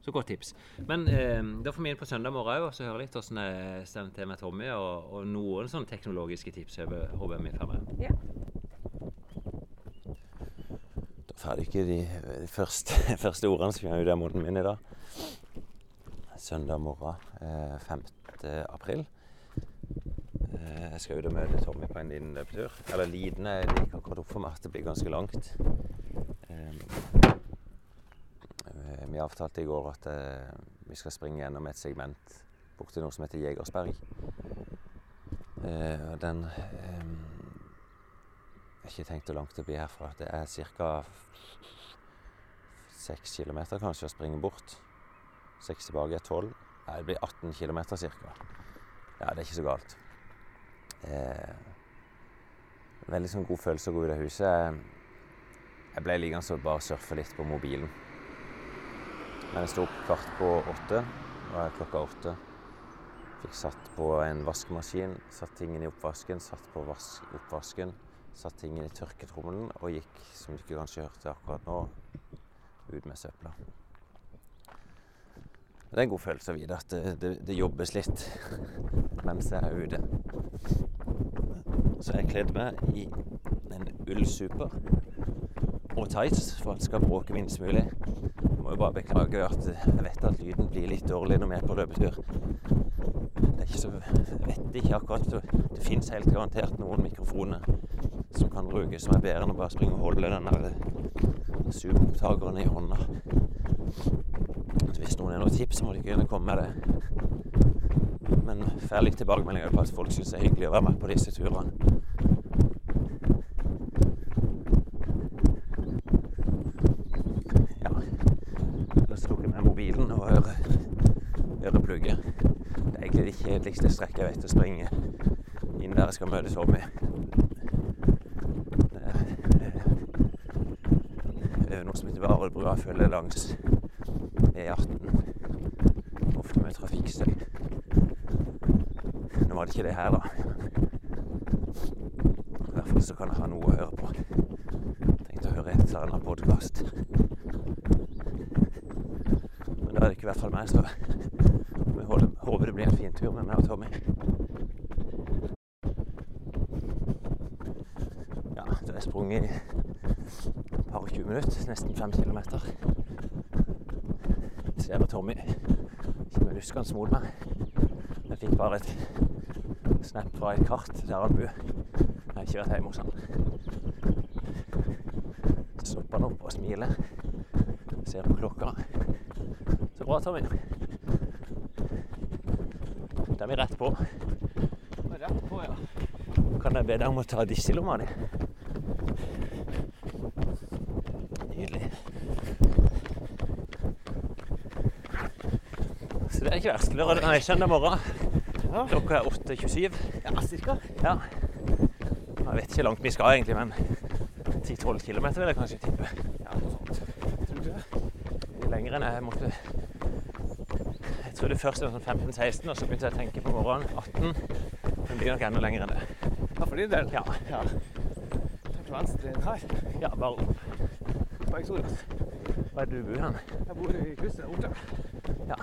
Så godt tips. Men eh, da får vi inn på søndag morgen og så høre litt hvordan det stemmer til med Tommy, og, og noen sånne teknologiske tips over håper i får. Ja. Da får jeg ikke de første, første ordene som kommer ut av munnen min i dag. Søndag morgen eh, 5. april. Eh, jeg skal ut og møte Tommy på en liten løpetur. Eller liten er liker akkurat opp for meg at det blir ganske langt. Eh, eh, vi avtalte i går at eh, vi skal springe gjennom et segment borti noe som heter Jegersberg. Eh, den eh, jeg har ikke tenkt hvor langt det blir herfra. Det er ca. 6 km kanskje å springe bort. 6 tilbake er tolv. Nei, det blir 18 km ca. Ja, det er ikke så galt. Eh, veldig sånn god følelse å gå ut av huset. Jeg ble liggende og bare surfe litt på mobilen. Men jeg sto opp kvart på åtte. og klokka åtte. Fikk satt på en vaskemaskin, satt tingene i oppvasken, satt på vas oppvasken, satt tingene i tørketrommelen og gikk, som du ikke kanskje hørte akkurat nå, ut med søpla. Det er en god følelse å vite at det, det, det jobbes litt mens jeg er ute. Så jeg kledde meg i en ullsuper og tights for at det skal bråke minst mulig. Jeg må jo bare beklage at jeg vet at lyden blir litt dårlig når vi er på løpetur. Det er ikke så, jeg vet ikke akkurat. Det, finnes helt garantert noen mikrofoner som kan brukes som er bedre enn å bare springe og holde den der Zoom-opptakeren i hånda. Hvis noen har noen tips, må de gjerne komme med det. Men får litt tilbakemeldinger på at folk syns det er hyggelig å være med på disse turene. Ja. Ellers tok jeg med mobilen og øre, øreplugget. Det er kjedeligste strekket jeg vet å springe inn der jeg skal møte Tommy. Noe som heter Varebrua følger langs E18. Ofte med trafikkstøy. Nå var det ikke det her, da. I hvert fall så kan jeg ha noe å høre på. Tenkte å høre et eller annet podkast. Men da er det ikke i hvert fall meg, så vi håper, håper det blir en fin tur med meg og Tommy. Ja, da har jeg sprunget i et par og 20 minutter, nesten fem kilometer. Ser jeg Tommy kommer luskende mot meg. Jeg fikk bare et snap fra et kart der han bor. Jeg har vært hjemme hos han. Så stopper han opp og smiler. Ser på klokka. Så bra, Tommy. Da er vi rett på. Rett på, ja. Kan jeg be deg om å ta disse i lomma di? Nydelig. Så det er ikke verst. Lørdag, nei, søndag morgen. Ja. Klokka er 8.27. Ja, cirka. Ja. Jeg vet ikke hvor langt vi skal egentlig, men 10-12 km vil jeg kanskje tippe. Ja, noe sånt. Tror du det? Mye lenger enn jeg måtte Jeg trodde først det var sånn 15-16, og så begynte jeg å tenke på morgenen 18. Men det blir nok enda lenger enn det. Ja, for din del? Ja. ja. Takk for venstre inn her. Ja, bare opp. På Eksoras. Er det du bor hen? Jeg bor i krysset Otra. Ja.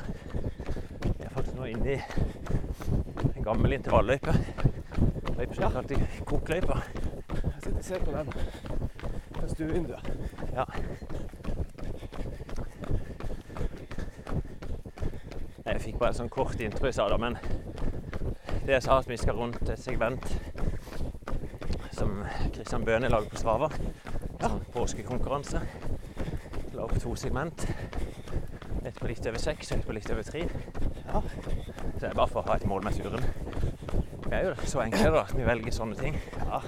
Jeg er faktisk nå inne i en gammel intervalløype. Løype som ja. kalt i kokløypa. Jeg sitter og ser på den fra stuevinduet. Ja. Jeg fikk bare sånn kort intro i stad, men det jeg sa at vi skal rundt et segment som Kristian Bøhne lager på Strava. Sånn påskekonkurranse. La opp to segment. Et på litt over seks og et på litt over tre. Ja. Så det er bare for å ha et mål med turen. Vi er jo så enkle da, at vi velger sånne ting. Ja.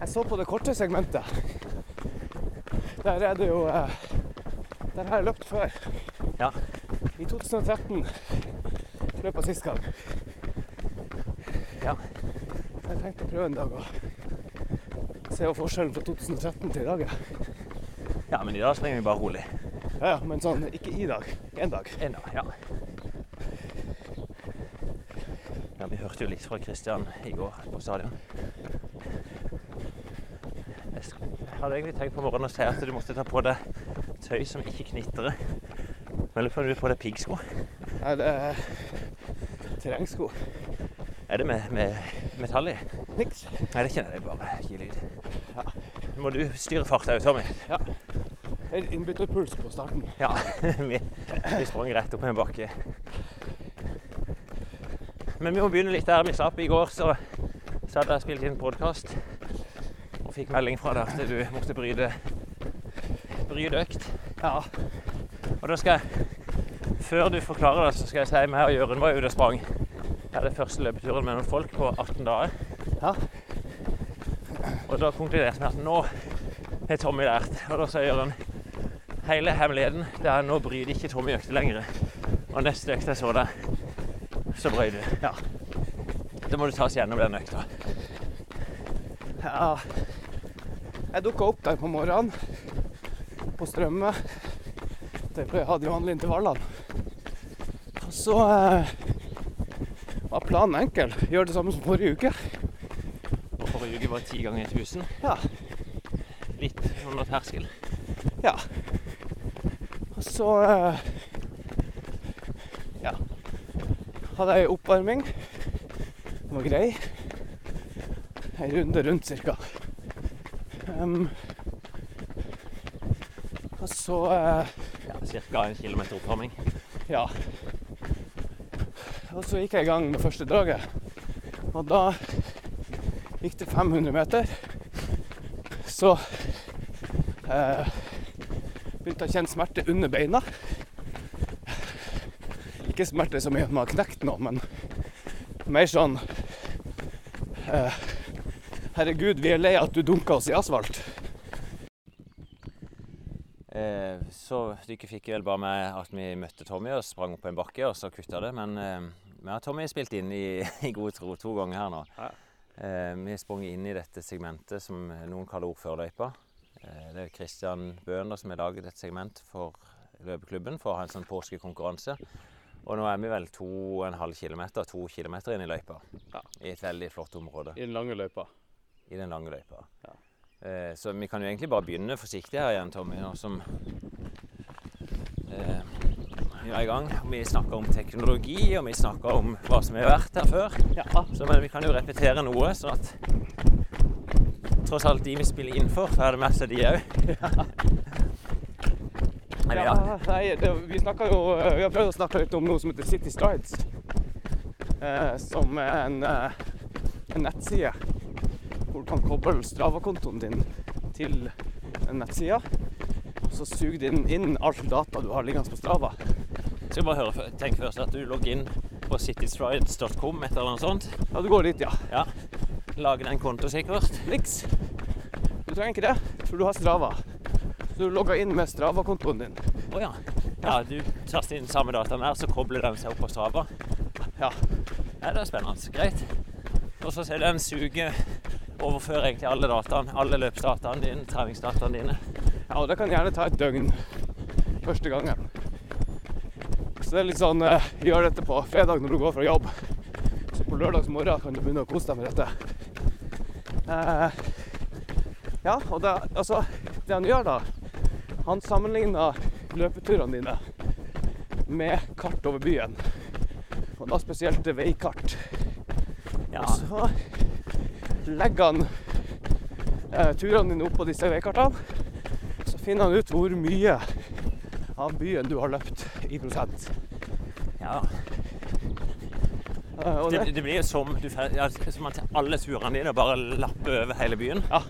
Jeg så på det korte segmentet. Der er det jo eh, Der har jeg løpt før. Ja. I 2013 løp jeg sist gang. Ja. Jeg tenkte å prøve en dag å se hva forskjellen fra 2013 til i dag er. ja, men i dag springer vi bare rolig. Ja, ja, men sånn ikke i dag. En dag. En dag, ja. Ja, Vi hørte jo litt fra Kristian i går på stadion. Jeg hadde egentlig tenkt på morgenen å si at du måtte ta på deg tøy som ikke knitrer. Men lurer på om du har på deg piggsko. Nei, det er terrengsko? Er det med, med metall i? Niks. Nei, det kjenner er bare gi lyd. Ja. Må du styre farta òg, Tommy? Ja. En innbytterpuls på starten. Ja. vi, vi sprang rett opp en bakke. Men vi må begynne litt der vi slapp. I går så, hadde jeg spilt inn podkast og fikk melding fra deg at du måtte bryte, bryte økt. Ja. Og da skal jeg Før du forklarer det, så skal jeg si meg og Jørund var ute og sprang. Det er det første løpeturen med noen folk på 18 dager. Ja. Og da konkluderte vi at nå har Tommy lært. Og da sa Jørund hele hemmeligheten det er nå bryr ikke Tommy økte lenger. Og neste økt jeg så deg, så brøy du. Ja. Da må du ta oss gjennom den økta. ja. Jeg dukka opp der på morgenen på Strømme. Der hadde hadde de vanlige intervallene. Og så eh, var planen enkel. Gjøre det samme som forrige uke. Og forrige uke var ti ganger 1000. Ja. Litt under terskel. Ja. Og så eh, Ja. Hadde jeg oppvarming. Den var grei. Ei runde rundt cirka. Um, og så uh, Ja, Ca. en kilometer oppvarming. Ja. Og så gikk jeg i gang med første draget. Og da gikk det 500 meter. Så uh, begynte jeg å kjenne smerte under beina. Ikke smerte som mye at man har knekt noe, men mer sånn eh, Herregud, vi er lei at du dunka oss i asfalt. Eh, så dere fikk vel bare med at vi møtte Tommy og sprang opp på en bakke, og så kutta det. Men eh, vi har Tommy spilt inn i, i god tro to ganger her nå. Ja. Eh, vi har sprunget inn i dette segmentet som noen kaller ordførerløypa. Eh, det er Kristian Bøhner som har laget et segment for løpeklubben for å ha en sånn påskekonkurranse. Og nå er vi vel to og en halv kilometer, to kilometer inn i løypa. Ja. I et veldig flott område I den lange løypa. i den lange løypa. Ja. Eh, så vi kan jo egentlig bare begynne forsiktig her igjen, Tommy, nå som eh, vi er i gang. Vi snakker om teknologi, og vi snakker om hva som har vært her før. Ja. Så, men vi kan jo repetere noe, sånn at tross alt de vi spiller inn for, får det med seg de òg. Eller ja. Nei, det, vi, jo, eh, vi har prøvd å snakke litt om noe som heter City Strides. Eh, som er en, eh, en nettside hvor du kan koble Strava-kontoen din til en nettside. Og så suger den inn alt data du har liggende på Strava. Skal bare høre, tenk først at du logger inn på citystrides.com, et eller annet sånt. Ja, du går dit, ja. Ja. Lager deg en konto sikkert. Niks. Du trenger ikke det, for du har Strava. Så du logger inn med Strava-kontoen din. Å ja. Ja, du taster inn samme dataen der, så kobler den seg opp på Strava. Ja. Ja, det er spennende. Greit. Og så ser du den suger overfører egentlig alle dataene, alle løpsdataene dine, treningsdataene dine. Ja, og det kan gjerne ta et døgn første gangen. Så det er litt sånn eh, Gjør dette på fredag når du går fra jobb. Så på lørdags morgen kan du begynne å kose deg med dette. Eh, ja, og det, altså, det han gjør da Han sammenligner løpeturene dine med kart over byen. Og da spesielt veikart. Ja, Og så legger han eh, turene dine opp på disse veikartene. Så finner han ut hvor mye av byen du har løpt i prosent. ja. Eh, det, det blir jo som du ja, som at alle turene dine bare lapper over hele byen. Ja.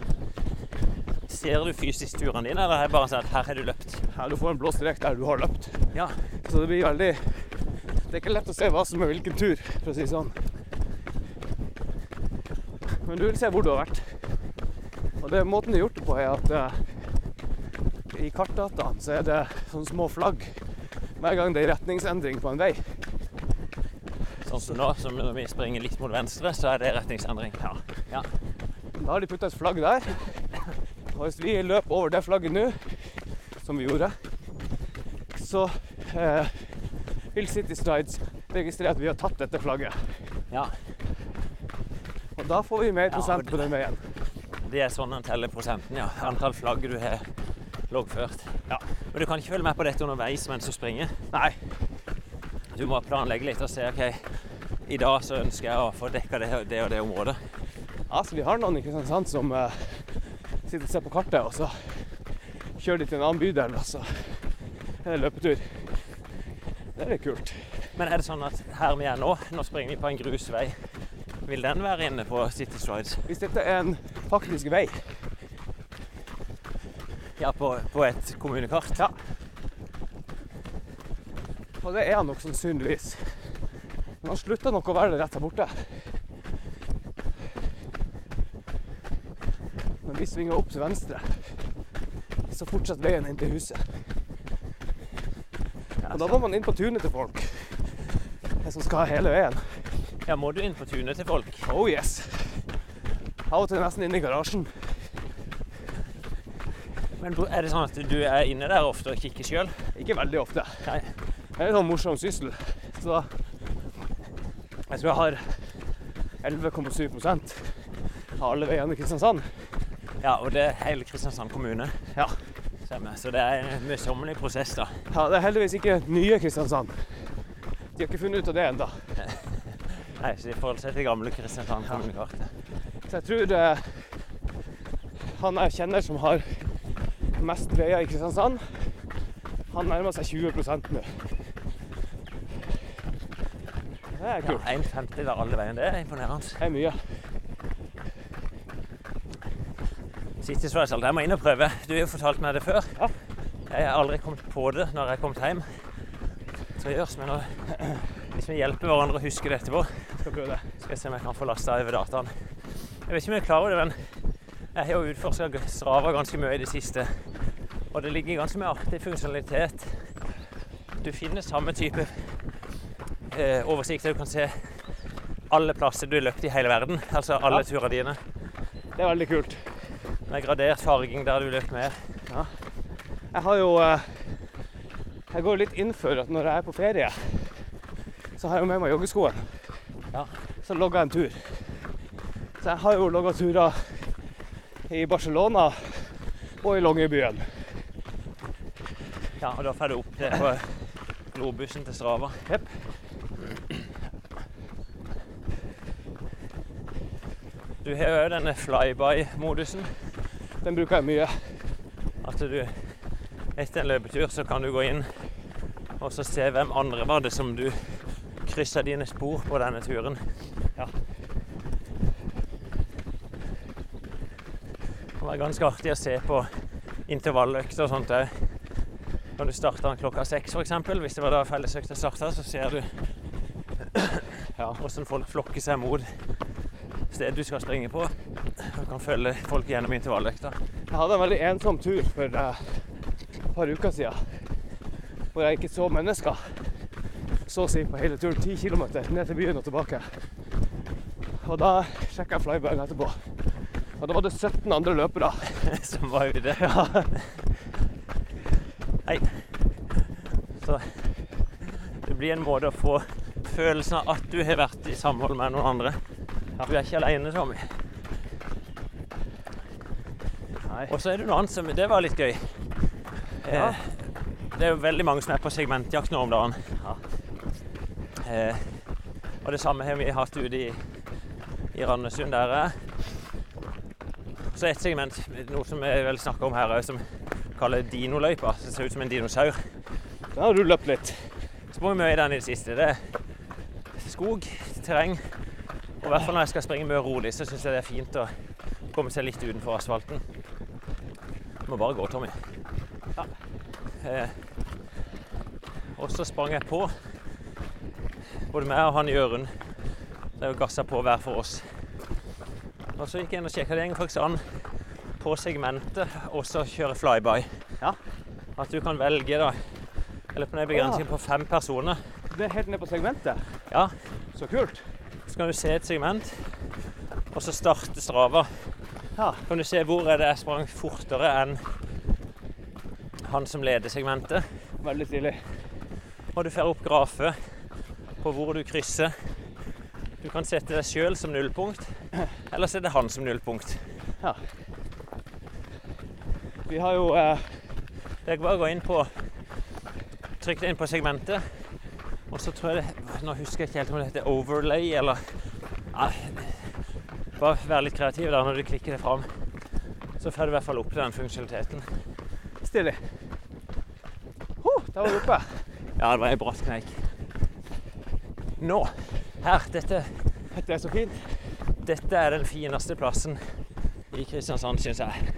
Ser du fysisk turene dine, eller er det bare sånn at her har du løpt? Ja, du får en blå strek der du har løpt. Ja. Så det blir veldig Det er ikke lett å se hva som er hvilken tur, for å si det sånn. Men du vil se hvor du har vært. Og det måten de har gjort det på, er at uh, i kartdataen så er det sånne små flagg hver gang det er retningsendring på en vei. Sånn som nå, som når vi springer litt mot venstre, så er det retningsendring. Ja. ja. Da har de putta et flagg der. Og hvis vi løper over det flagget nå, som vi gjorde, så eh, vil City Strides registrere at vi har tatt dette flagget. ja. Og da får vi mer Ja, prosent men- på den veien. Det er sånn en teller prosenten, ja. Antall flagg du har loggført. Ja. Men du kan ikke følge med på dette underveis mens du springer. Nei. Du må planlegge litt og se OK, i dag så ønsker jeg å få dekka det, det og det området. Altså, vi har noen i Kristiansand som uh, sitter og ser på kartet, og så kjører de til en annen bydel, altså. så er løpetur. Det er litt kult. Men er det sånn at her vi er nå, nå springer vi på en grusvei, vil den være inne på City Strides? Hvis dette er en faktisk vei, Ja, på, på et kommunekart? Ja. og det er han nok sannsynligvis Men han slutta nok å være det rett her borte. Men vi svinger opp til venstre, så fortsetter veien inn til huset. Og da må man inn på tunet til folk. Det som skal hele veien. Ja, må du inn på tunet til folk? Oh yes. Av og til nesten inn i garasjen. Men er det sånn at du er inne der ofte og kikker sjøl? Ikke veldig ofte. Nei. Det er en sånn morsom syssel. Så Jeg tror jeg har 11,7 av alle veiene i Kristiansand. Ja, og det er hele Kristiansand kommune. Ja. Stemmer. Så det er en møysommelig prosess, da. Ja, det er heldigvis ikke nye Kristiansand. De har ikke funnet ut av det ennå. Nei, så de forholder seg til gamle Kristiansand kommunekartet. Så jeg tror eh, han jeg kjenner som har mest veier i Kristiansand, han nærmer seg 20 nå. Det er Ja, kult. En femtedel av alle veiene. Det er imponerende. Det er mye. Siste spørsmål. Jeg må inn og prøve. Du har jo fortalt meg det før. Ja. Jeg har aldri kommet på det når jeg har kommet hjem. Så gjørs, men hvis vi hjelper hverandre å huske det etterpå, Skal prøve det. skal jeg se om jeg kan få lasta over dataen. Jeg vet ikke om jeg klarer det, men jeg har jo utforska Strava ganske mye i det siste. Og det ligger ganske mye artig funksjonalitet. Du finner samme type eh, oversikter. Du kan se alle plasser du har løpt i hele verden. Altså alle Ja. turene dine. Det er veldig kult. Med gradert farging der du løper mer. Jeg har jo eh, Jeg går litt inn for at når jeg er på ferie, så har jeg jo med meg joggeskoen. Ja. Så logger jeg en tur. Så jeg har jo logga turer i Barcelona og i Longyearbyen. Ja, og da får du opp det på globussen til Strava. Jepp. Du har jo denne flyby-modusen. Den bruker jeg mye. At du etter en løpetur så kan du gå inn og så se hvem andre var det som du kryssa dine spor på denne turen. Ja. Det var ganske artig å se på intervalløkter og sånt òg. Når du starter den klokka seks f.eks., hvis det var da fellesøkta starta, så ser du Ja. hvordan folk flokker seg mot stedet du skal springe på. Kan følge folk gjennom intervalløkta. Jeg hadde en veldig ensom tur for uh, et par uker siden. Hvor jeg ikke så mennesker. Så å si på hele turen. 10 km ned til byen og tilbake. Og da sjekka jeg flybøyen etterpå. Og da var det 17 andre løpere. som var ute. Hei. Så det blir en måte å få følelsen av at du har vært i samhold med noen andre. Du er ikke alene, Tommy. Nei. Og så er det noe annet som Det var litt gøy. Ja. Eh, det er jo veldig mange som er på segmentjakt nå om dagen. Eh, og det samme har vi hatt ute i, i Randesund, der er. Så et segment, noe som vi vel snakker om her òg, som kaller dinoløypa. Som ser ut som en dinosaur. Da har du løpt litt. Så må vi mye i den i det siste. Det er skog, terreng. Og i hvert fall når jeg skal springe mye rolig, så syns jeg det er fint å komme seg litt utenfor asfalten. Må bare gå, Tommy. Ja. Eh, og så sprang jeg på. Både meg og han Jørund. Er jo gassa på hver for oss. Og så gikk jeg inn og sjekka det går faktisk an på segmentet også å kjøre flyby. Ja. At du kan velge, da. Eller på en begrensning på fem personer. Det er helt ned på segmentet. Ja. Så kult. Så kan du se et segment, og så starte Strava. Ja. Kan du se hvor det jeg sprang fortere enn han som leder segmentet. Veldig stilig. Og du får opp grafet på hvor du krysser. Du kan sette deg sjøl som nullpunkt, eller så er det han som nullpunkt. Ja. Vi har jo eh, Det er bare å gå inn på Trykk det inn på segmentet. Og så tror jeg det Nå husker jeg ikke helt om det heter overlay eller Nei. Bare være litt kreativ der når du klikker det fram. Så får du i hvert fall opp den funksjonaliteten. stilig. Huh, der var du oppe. Ja, det var ei bratt kneik. Nå. Her. Dette, Dette er så fint. dette er den fineste plassen i Kristiansand, syns jeg.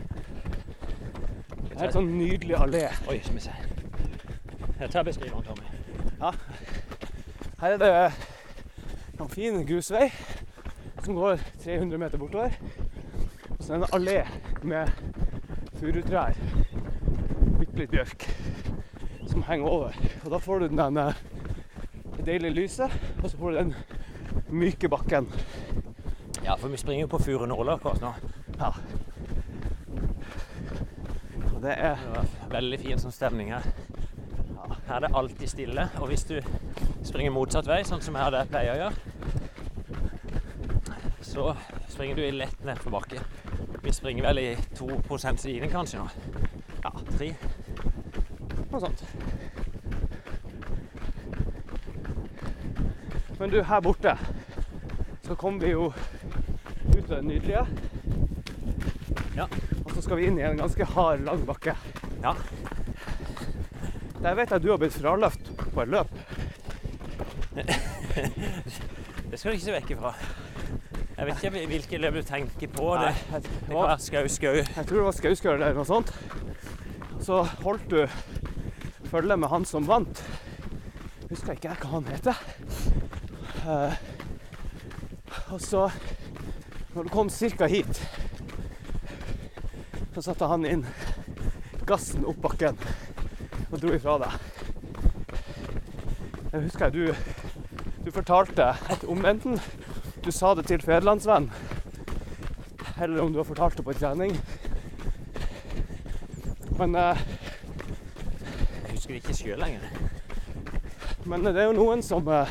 Det er en sånn nydelig allé. Oi, skal vi se. Jeg tar beskriveren, Tommy. Her er det en fin grusvei som går 300 meter bortover. Og så er det en allé med furutrær. Bitte litt bjørk som henger over. Og da får du den eh, det deilige lyset, og så får du den myke bakken. Ja, for vi springer jo på Furunåla akkurat nå. Ja. Og det er Det veldig fin sånn stemning her. Her er det alltid stille, og hvis du springer motsatt vei, sånn som her det pleier å gjøre, så springer du i lett nedforbakke. Vi springer vel i 2% stigning kanskje nå. Ja, 3. noe sånt. Men du, her borte så kommer vi jo ut av det nydelige. Ja. Og så skal vi inn i en ganske hard, lang bakke. Ja. Der vet jeg du har blitt fraløft på et løp. Det skal du ikke se vekk ifra. Jeg vet ikke hvilke løp du tenker på. Det, Nei, det kan være skau-skau. jeg tror det var Skauskau eller noe sånt. Så holdt du følge med han som vant. Husker ikke jeg hva han heter. Uh, og så, når du kom ca. hit, så satte han inn gassen opp bakken og dro ifra deg. Jeg husker jeg du, du fortalte om enten du sa det til Federlandsvenn, eller om du har fortalt det på trening. Men, eh, Jeg husker ikke sjøl lenger. men det er jo noen som, eh,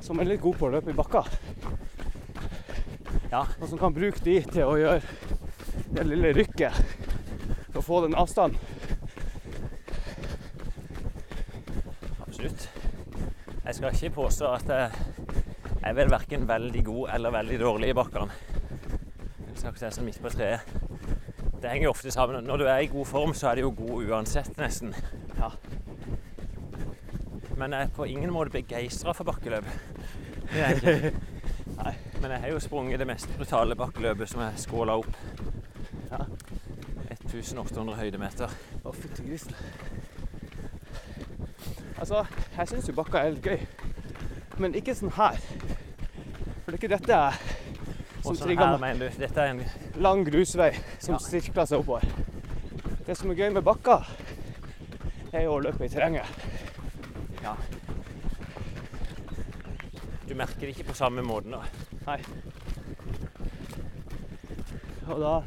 som er litt gode på å løpe i bakka. Ja. Og som kan bruke de til å gjøre det lille rykket for å få den avstanden. Absolutt. Jeg skal ikke påstå at jeg er vel verken veldig god eller veldig dårlig i bakkene. Det henger jo ofte sammen. Når du er i god form, så er det jo god uansett, nesten. Ja. Men jeg er på ingen måte begeistra for bakkeløp. Det er jeg ikke. Nei. Men jeg har jo sprunget det mest brutale bakkeløpet som jeg skåla opp. Ja. 1800 høydemeter. Å, fytti grisen. Altså, jeg syns jo bakka er litt gøy. Men ikke sånn her. For det er ikke dette som Også trigger her, meg. du. Dette er en Lang grusvei som Ja. sirkler seg oppover. Det som er gøy med bakka, er jo å løpe i terrenget. Ja. Du merker det ikke på samme måten da. Nei. Og da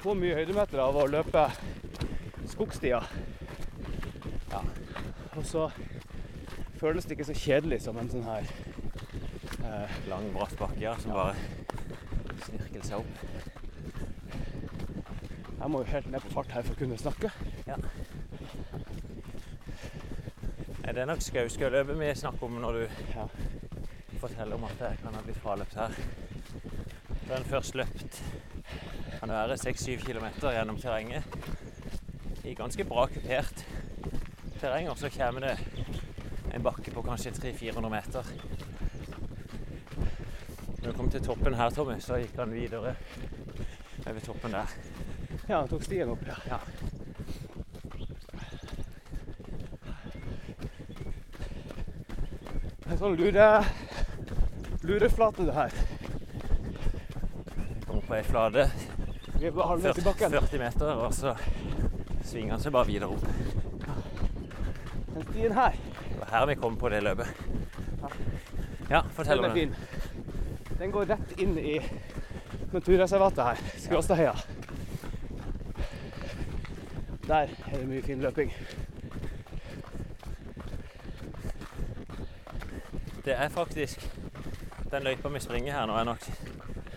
få mye høydemeter av å løpe skogstier. Ja. Og så føles det ikke så kjedelig som en sånn her Lang, bratt bakke her som bare snirkler seg opp. Jeg må jo helt ned på fart her for å kunne snakke. Nei, Det er nok Skausgøyløpet vi snakker om når du Ja. forteller om at jeg kan ha blitt fraløpt her. Da en først løpt kan være 6-7 km gjennom terrenget i ganske bra kupert terreng, og så kommer det en bakke på kanskje 300-400 meter. Når du kom til toppen her, Tommy, så gikk han videre over toppen der. Ja, han tok stien opp, ja. Ja. Er sånn lure, lureflate det her. Kom på ei flate, Vi er bare halvveis i 40, 40 meter, og så svinger han seg bare videre opp. Den stien her, Det var her vi kom på det løpet. Ja, fortell den om fin. Den går rett inn i naturreservatet her, Skråstadheia. Der er det mye fin løping. Det er faktisk Den løypa vi springer her nå, er nok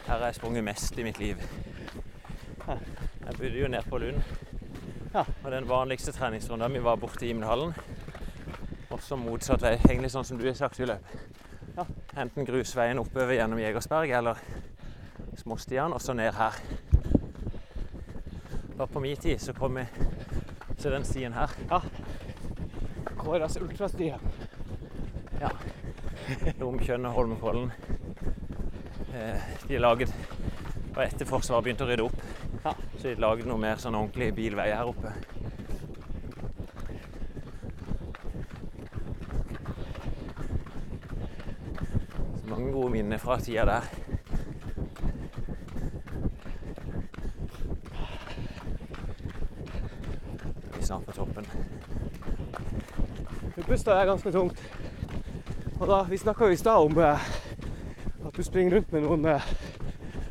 Her har jeg sprunget mest i mitt liv. Jeg bodde jo nede på Lund. Ja. Og den vanligste treningsrunden vi var borte i Gimlehallen. Også motsatt vei, egentlig sånn som du har sagt i løp. Ja. Enten grusveien oppover gjennom Jegersberg eller småstiene, og så ned her. Bare på min tid så kom vi til den stien her. KRS Ultrastien. Lomkjønn og Holmenkollen. Eh, de laget Og etter Forsvaret begynte å rydde opp, Ja. så de laget noe mer sånn ordentlig bilvei her oppe. Så mange gode minner fra tida der. Vi er snart på toppen. Du puster er ganske tungt. Og da, Vi snakka i stad om eh, at du springer rundt med noen eh,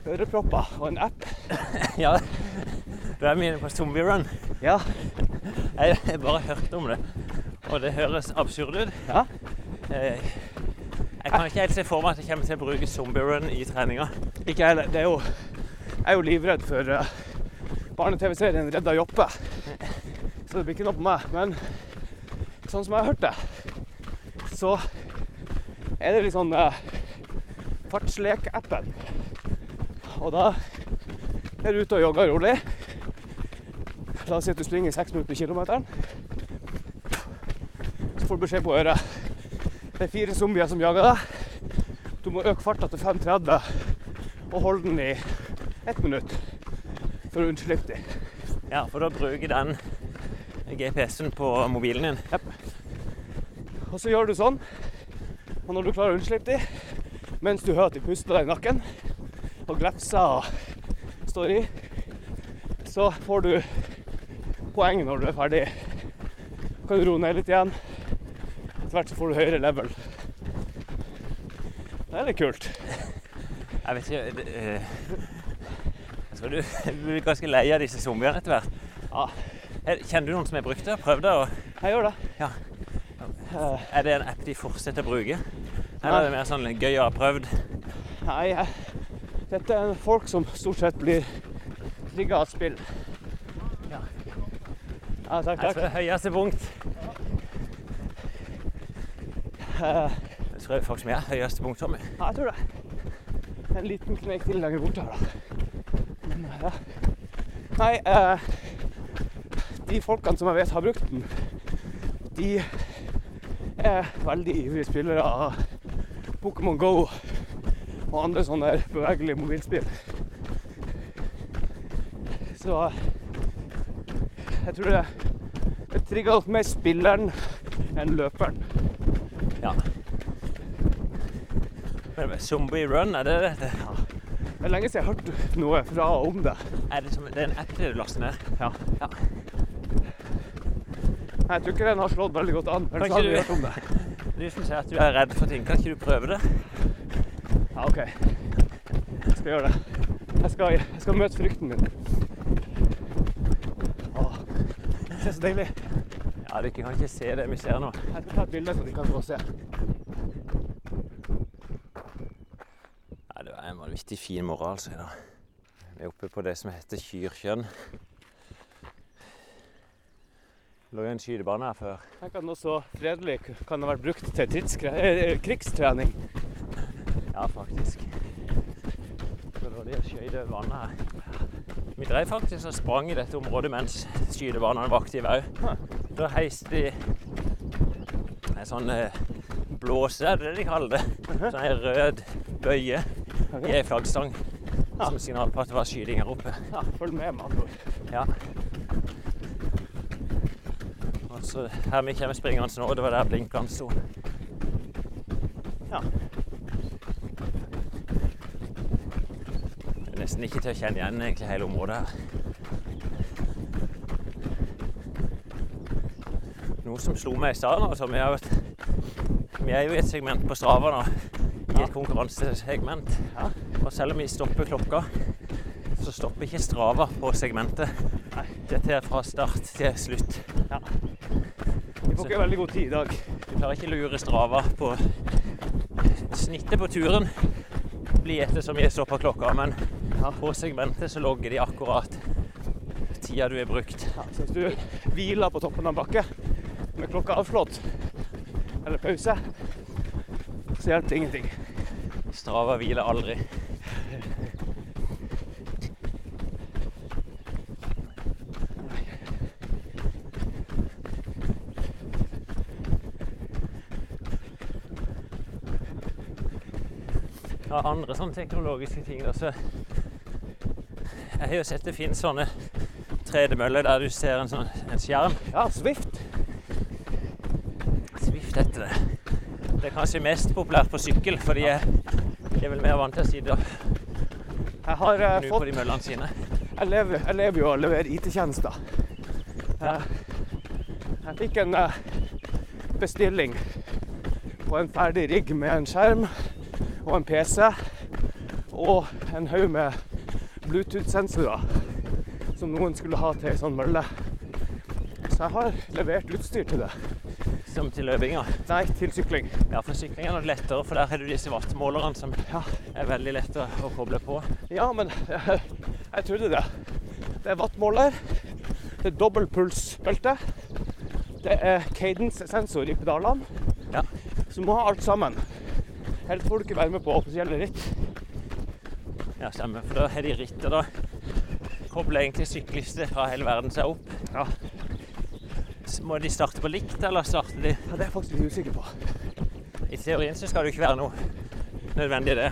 ørepropper og en app. Ja, du er med på Zombie Run. Ja. Jeg har bare hørt om det, og det høres absurd ut. Ja. Eh, Jeg kan ikke helt se for meg at jeg kommer til å bruke Zombie Run i treninga. Ikke heller. Det er jo Jeg er jo livredd for uh, barne-TV-serien 'Redda Joppe'. Så det blir ikke noe på meg. Men sånn som jeg har hørt det, så er det litt sånn uh, fartslek-appen. Og da er du ute og jogger rolig. La oss si at du springer seks minutter på kilometeren. Så får du beskjed på øret. Det er fire zombier som jager deg. Du må øke farta til 5.30 og holde den i ett minutt for å unnslippe dem. Ja, for da bruker den GPS-en på mobilen din. Og så gjør du sånn. Og når du klarer å unnslippe dem, mens du hører at de puster deg i nakken, og glefser står i, så får du poeng når du er ferdig. Kan du roe ned litt igjen. Etter hvert så får du høyere level. Det er litt kult. Jeg vet ikke det, eh, Jeg tror du blir ganske lei av disse zombiene etter hvert. Ja. Eh, Kjenner du noen som har brukt det? Prøvd det? Og Jeg gjør det. Ja. Eh, er det en app de fortsetter å bruke? Eller er det mer sånn gøy å ha prøvd? Nei, dette er folk som stort sett blir trigga av spill. Ja. Ja, takk, takk. tror høyeste punkt Eh, Jeg tror faktisk vi er høyeste punkt, Tommy. Ja, jeg tror det. En liten knek til lenger borte her, da. Men, ja. Nei, eh, de folkene som jeg vet har brukt den, de er veldig ivrige spillere av Pokémon Go og andre sånne bevegelige mobilspill. Så jeg tror det, det trigger opp mer spilleren enn løperen. Ja. Men Zombie Run, er det det? Det er lenge siden jeg har hørt noe fra og om det. Er det, som, det er en app du laster ned? Ja. Ja. Nei, Jeg tror ikke den har slått veldig godt an. Har ikke vi du- hørt om det. Du som sier at du er redd for ting, kan ikke du prøve det? Ja, OK. Jeg skal gjøre det. Jeg skal, jeg skal møte frykten min. Åh, det er så deilig. Ja, dere kan ikke se det vi ser nå. Jeg skal ta et bilde så de kan få se. Nei, det var en vanvittig fin morgen altså i dag. Vi er oppe på det som heter Kyrkjønn. Det lå jo en skytebane her før. Tenk at noe så fredelig kan ha vært brukt til eh, krigstrening. Ja, faktisk. Så lå de og skjøt over vannet her. Vi drev faktisk og sprang i dette området mens skytebanene var aktive òg. Da heiste de en sånn eh, blåse, er det det de kaller det? Sånn en rød bøye i ei flaggstang. Som signal på at det var skyting her oppe. Ja, følg med, med andre. Ja. Og så her vi kommer springende nå, det var der blinkene sto. Ja. Det er nesten ikke til å kjenne igjen egentlig hele området her. Noe som slo meg i stad jo at vi er jo i et segment på Strava nå. I et konkurransesegment. Ja. Og selv om vi stopper klokka, så stopper ikke Strava på segmentet. Dette er fra start til slutt. Vi får ikke veldig god tid i dag. Du klarer ikke lure Strava på snittet på turen. Blir etter vi har stopper klokka, men på segmentet så logger de akkurat tida du har brukt. Ja, så hvis du hviler på toppen av en bakke med klokka avslått, eller pause, så hjelper det ingenting. Strava hviler aldri. Ja, andre sånne teknologiske ting da, så Jeg har jo sett det finnes sånne tredemøller der du ser en sånn en skjerm. Ja, Swift. Swift heter det. Det er kanskje mest populært på sykkel, for de er, de er vel mer vant til å si det. Jeg har uh, på fått de møllene sine. Jeg lever, jeg lever jo og å levere IT-tjenester. Jeg, jeg fikk en uh, bestilling på en ferdig rigg med en skjerm og en PC og en haug med Bluetooth-sensorer som noen skulle ha til ei sånn mølle. Så jeg har levert utstyr til det. Som til løpinga. Nei, til sykling. Ja, for sykling er nok lettere, for der har du disse wattmålerne som er veldig lette å koble på. Ja, men jeg, jeg trodde det. Det er wattmåler, det er dobbeltpulsbelte, det er cadence-sensor i pedalene. Ja. Så du må ha alt sammen. Ellers får du ikke være med på offisielle ritt. Ja, stemmer. For da har de rittet, da kobler egentlig syklister fra hele verden seg opp. Ja. Må de starte på likt, eller starter de Ja, det er jeg faktisk litt usikker på. I teorien så skal det jo ikke være noe nødvendig det.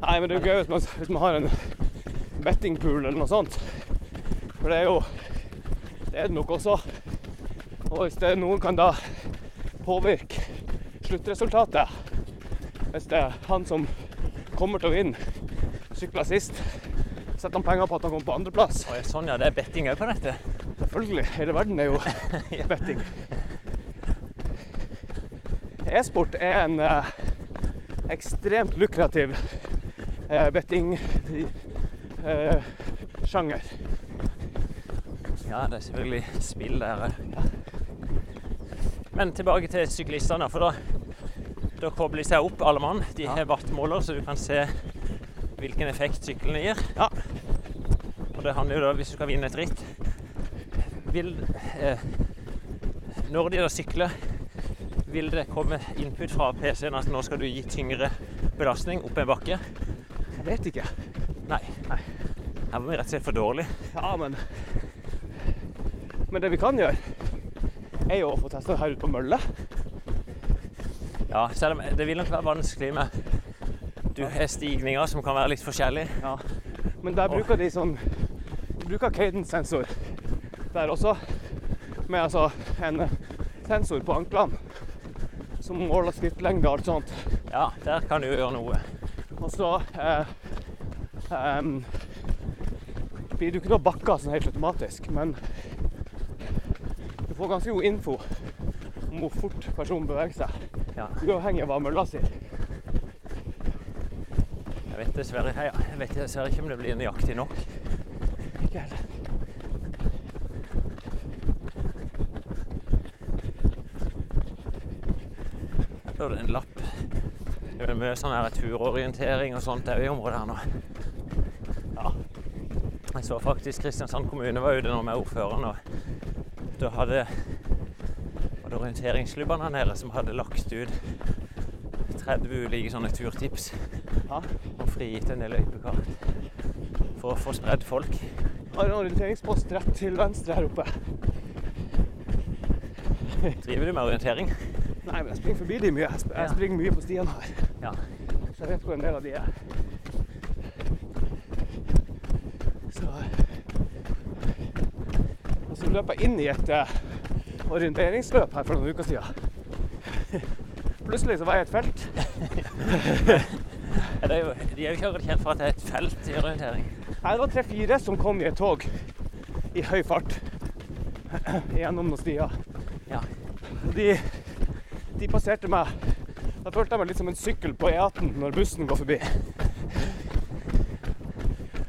Nei, men det er jo gøy hvis man, hvis man har en bettingpool eller noe sånt. For det er jo Det er det nok også. Og hvis det er noen kan da påvirke sluttresultatet Hvis det er han som kommer til å vinne, sykler sist, setter han penger på at han kommer på andreplass. Sånn, ja. Det er betting òg på dette. Selvfølgelig. Hele verden er jo betting. E-sport er en eh, ekstremt lukrativ eh, betting-sjanger. Ja, det er selvfølgelig spill der òg. Men tilbake til syklistene, for da, da kobler de seg opp, alle mann. De har wattmåler, så du kan se hvilken effekt syklene gir. Ja. Og det handler jo da, hvis du skal vinne et ritt vil, eh, Når de da sykler, vil det komme input fra PC-en at nå skal du gi tyngre belastning opp en bakke? Jeg vet ikke. Nei. Her var vi rett og slett for dårlig. Ja, men Men det vi kan gjøre, er jo å få testa her ute på mølla. Ja, selv om det vil nok være vanskelig med Du har stigninger som kan være litt forskjellige. Ja. Men der bruker de sånn De bruker cadence-sensor der også. Med altså en sensor på anklene som måler skrittlengde og alt sånt. Ja, der kan du gjøre noe. Og så eh, em, blir du ikke noe bakka sånn helt automatisk, men du får ganske god info om hvor fort personen beveger seg. Ja. Uavhengig av hva mølla sier. Jeg vet dessverre, jeg vet dessverre ikke om det blir nøyaktig nok. Ikke heller. Her står det en lapp. Det er mye sånn her turorientering og sånt òg i området her nå. Ja. Jeg så faktisk Kristiansand kommune var ute nå med ordføreren, og da hadde var det orienteringsklubbene her nede som hadde lagt ut 30 ulike sånne turtips. Ja. Og frigitt en del løypekart for å få spredd folk. Har en orienteringspost rett til venstre her oppe. Driver du med orientering? Nei, men jeg springer forbi de mye. Jeg Jeg springer mye på stiene her. Ja. Så jeg vet hvor en del av de er. Så Og så løp jeg inn i et uh, orienteringsløp her for noen uker siden. Plutselig så var jeg i et felt. Ja, det er jo, de er jo ikke kjent for at det er et felt i orientering. Nei, det var tre-fire som kom i et tog i høy fart gjennom noen stier. Ja. De, de passerte meg. Da følte jeg meg litt som en sykkel på E18 når bussen går forbi.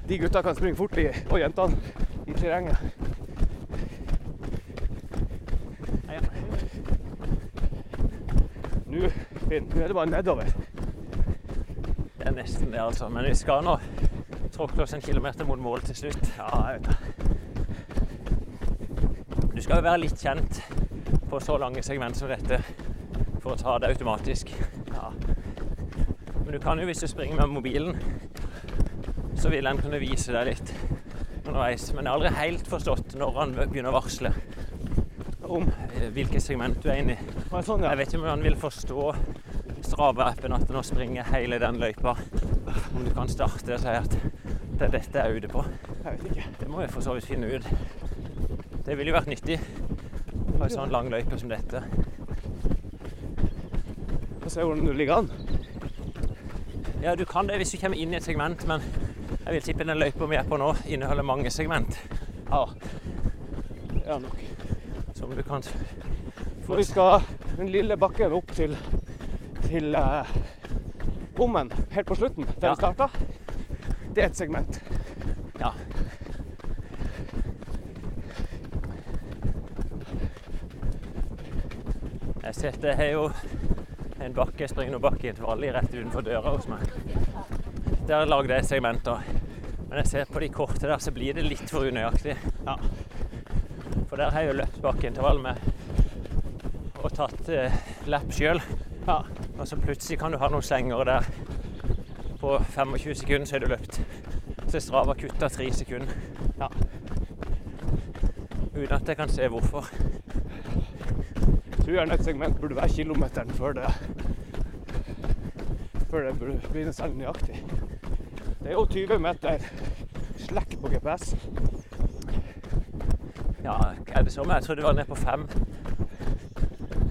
De gutta kan springe fort, i, og jentene, i terrenget. Nå, Finn, nå er det bare nedover. Det er nesten det, altså. Men vi skal nå tråkle oss en kilometer mot mål til slutt. Ja, jeg vet det. Du skal jo være litt kjent på så lange segment som dette for å ta det automatisk. Ja. Men du kan jo, hvis du springer med mobilen, så vil den kunne vise deg litt underveis. Men jeg har aldri helt forstått når han begynner å varsle Om eh, hvilket segment du er inne i. Sånn. Jeg vet ikke om han vil forstå Strava-appen at nå springer hele den løypa. Om du kan starte og si at det er dette jeg er ute på. Jeg vet ikke. Det må vi for så vidt finne ut. Det ville jo vært nyttig på en sånn lang løype som dette. Se hvordan du ligger an. Ja, du kan det hvis du kommer inn i et segment, men jeg vil tippe den løypa vi er på nå, inneholder mange segment. Ja. Ja, nok. Som du kan For vi skal den lille bakken opp til, til eh, bommen helt på slutten, der Ja. vi starta. Det er et segment. Ja. Jeg ser at det er jo en bakke, springende bakke i et valli rett utenfor døra hos meg. Der lagde jeg segmenter. Men jeg ser på de korte der, så blir det litt for unøyaktig. Ja. For der har jeg jo løpt bakkeintervall med og tatt eh, lapp sjøl. Ja. Og så plutselig kan du ha noen slengere der. På 25 sekunder så er du løpt. Så Strava kutta tre sekunder. Ja. Uten at jeg kan se hvorfor. Jeg et segment burde være kilometeren før det før det begynne særlig nøyaktig. Det er jo 20 meter slekk på GPS. Ja, er det sånn? Jeg trodde det var ned på fem.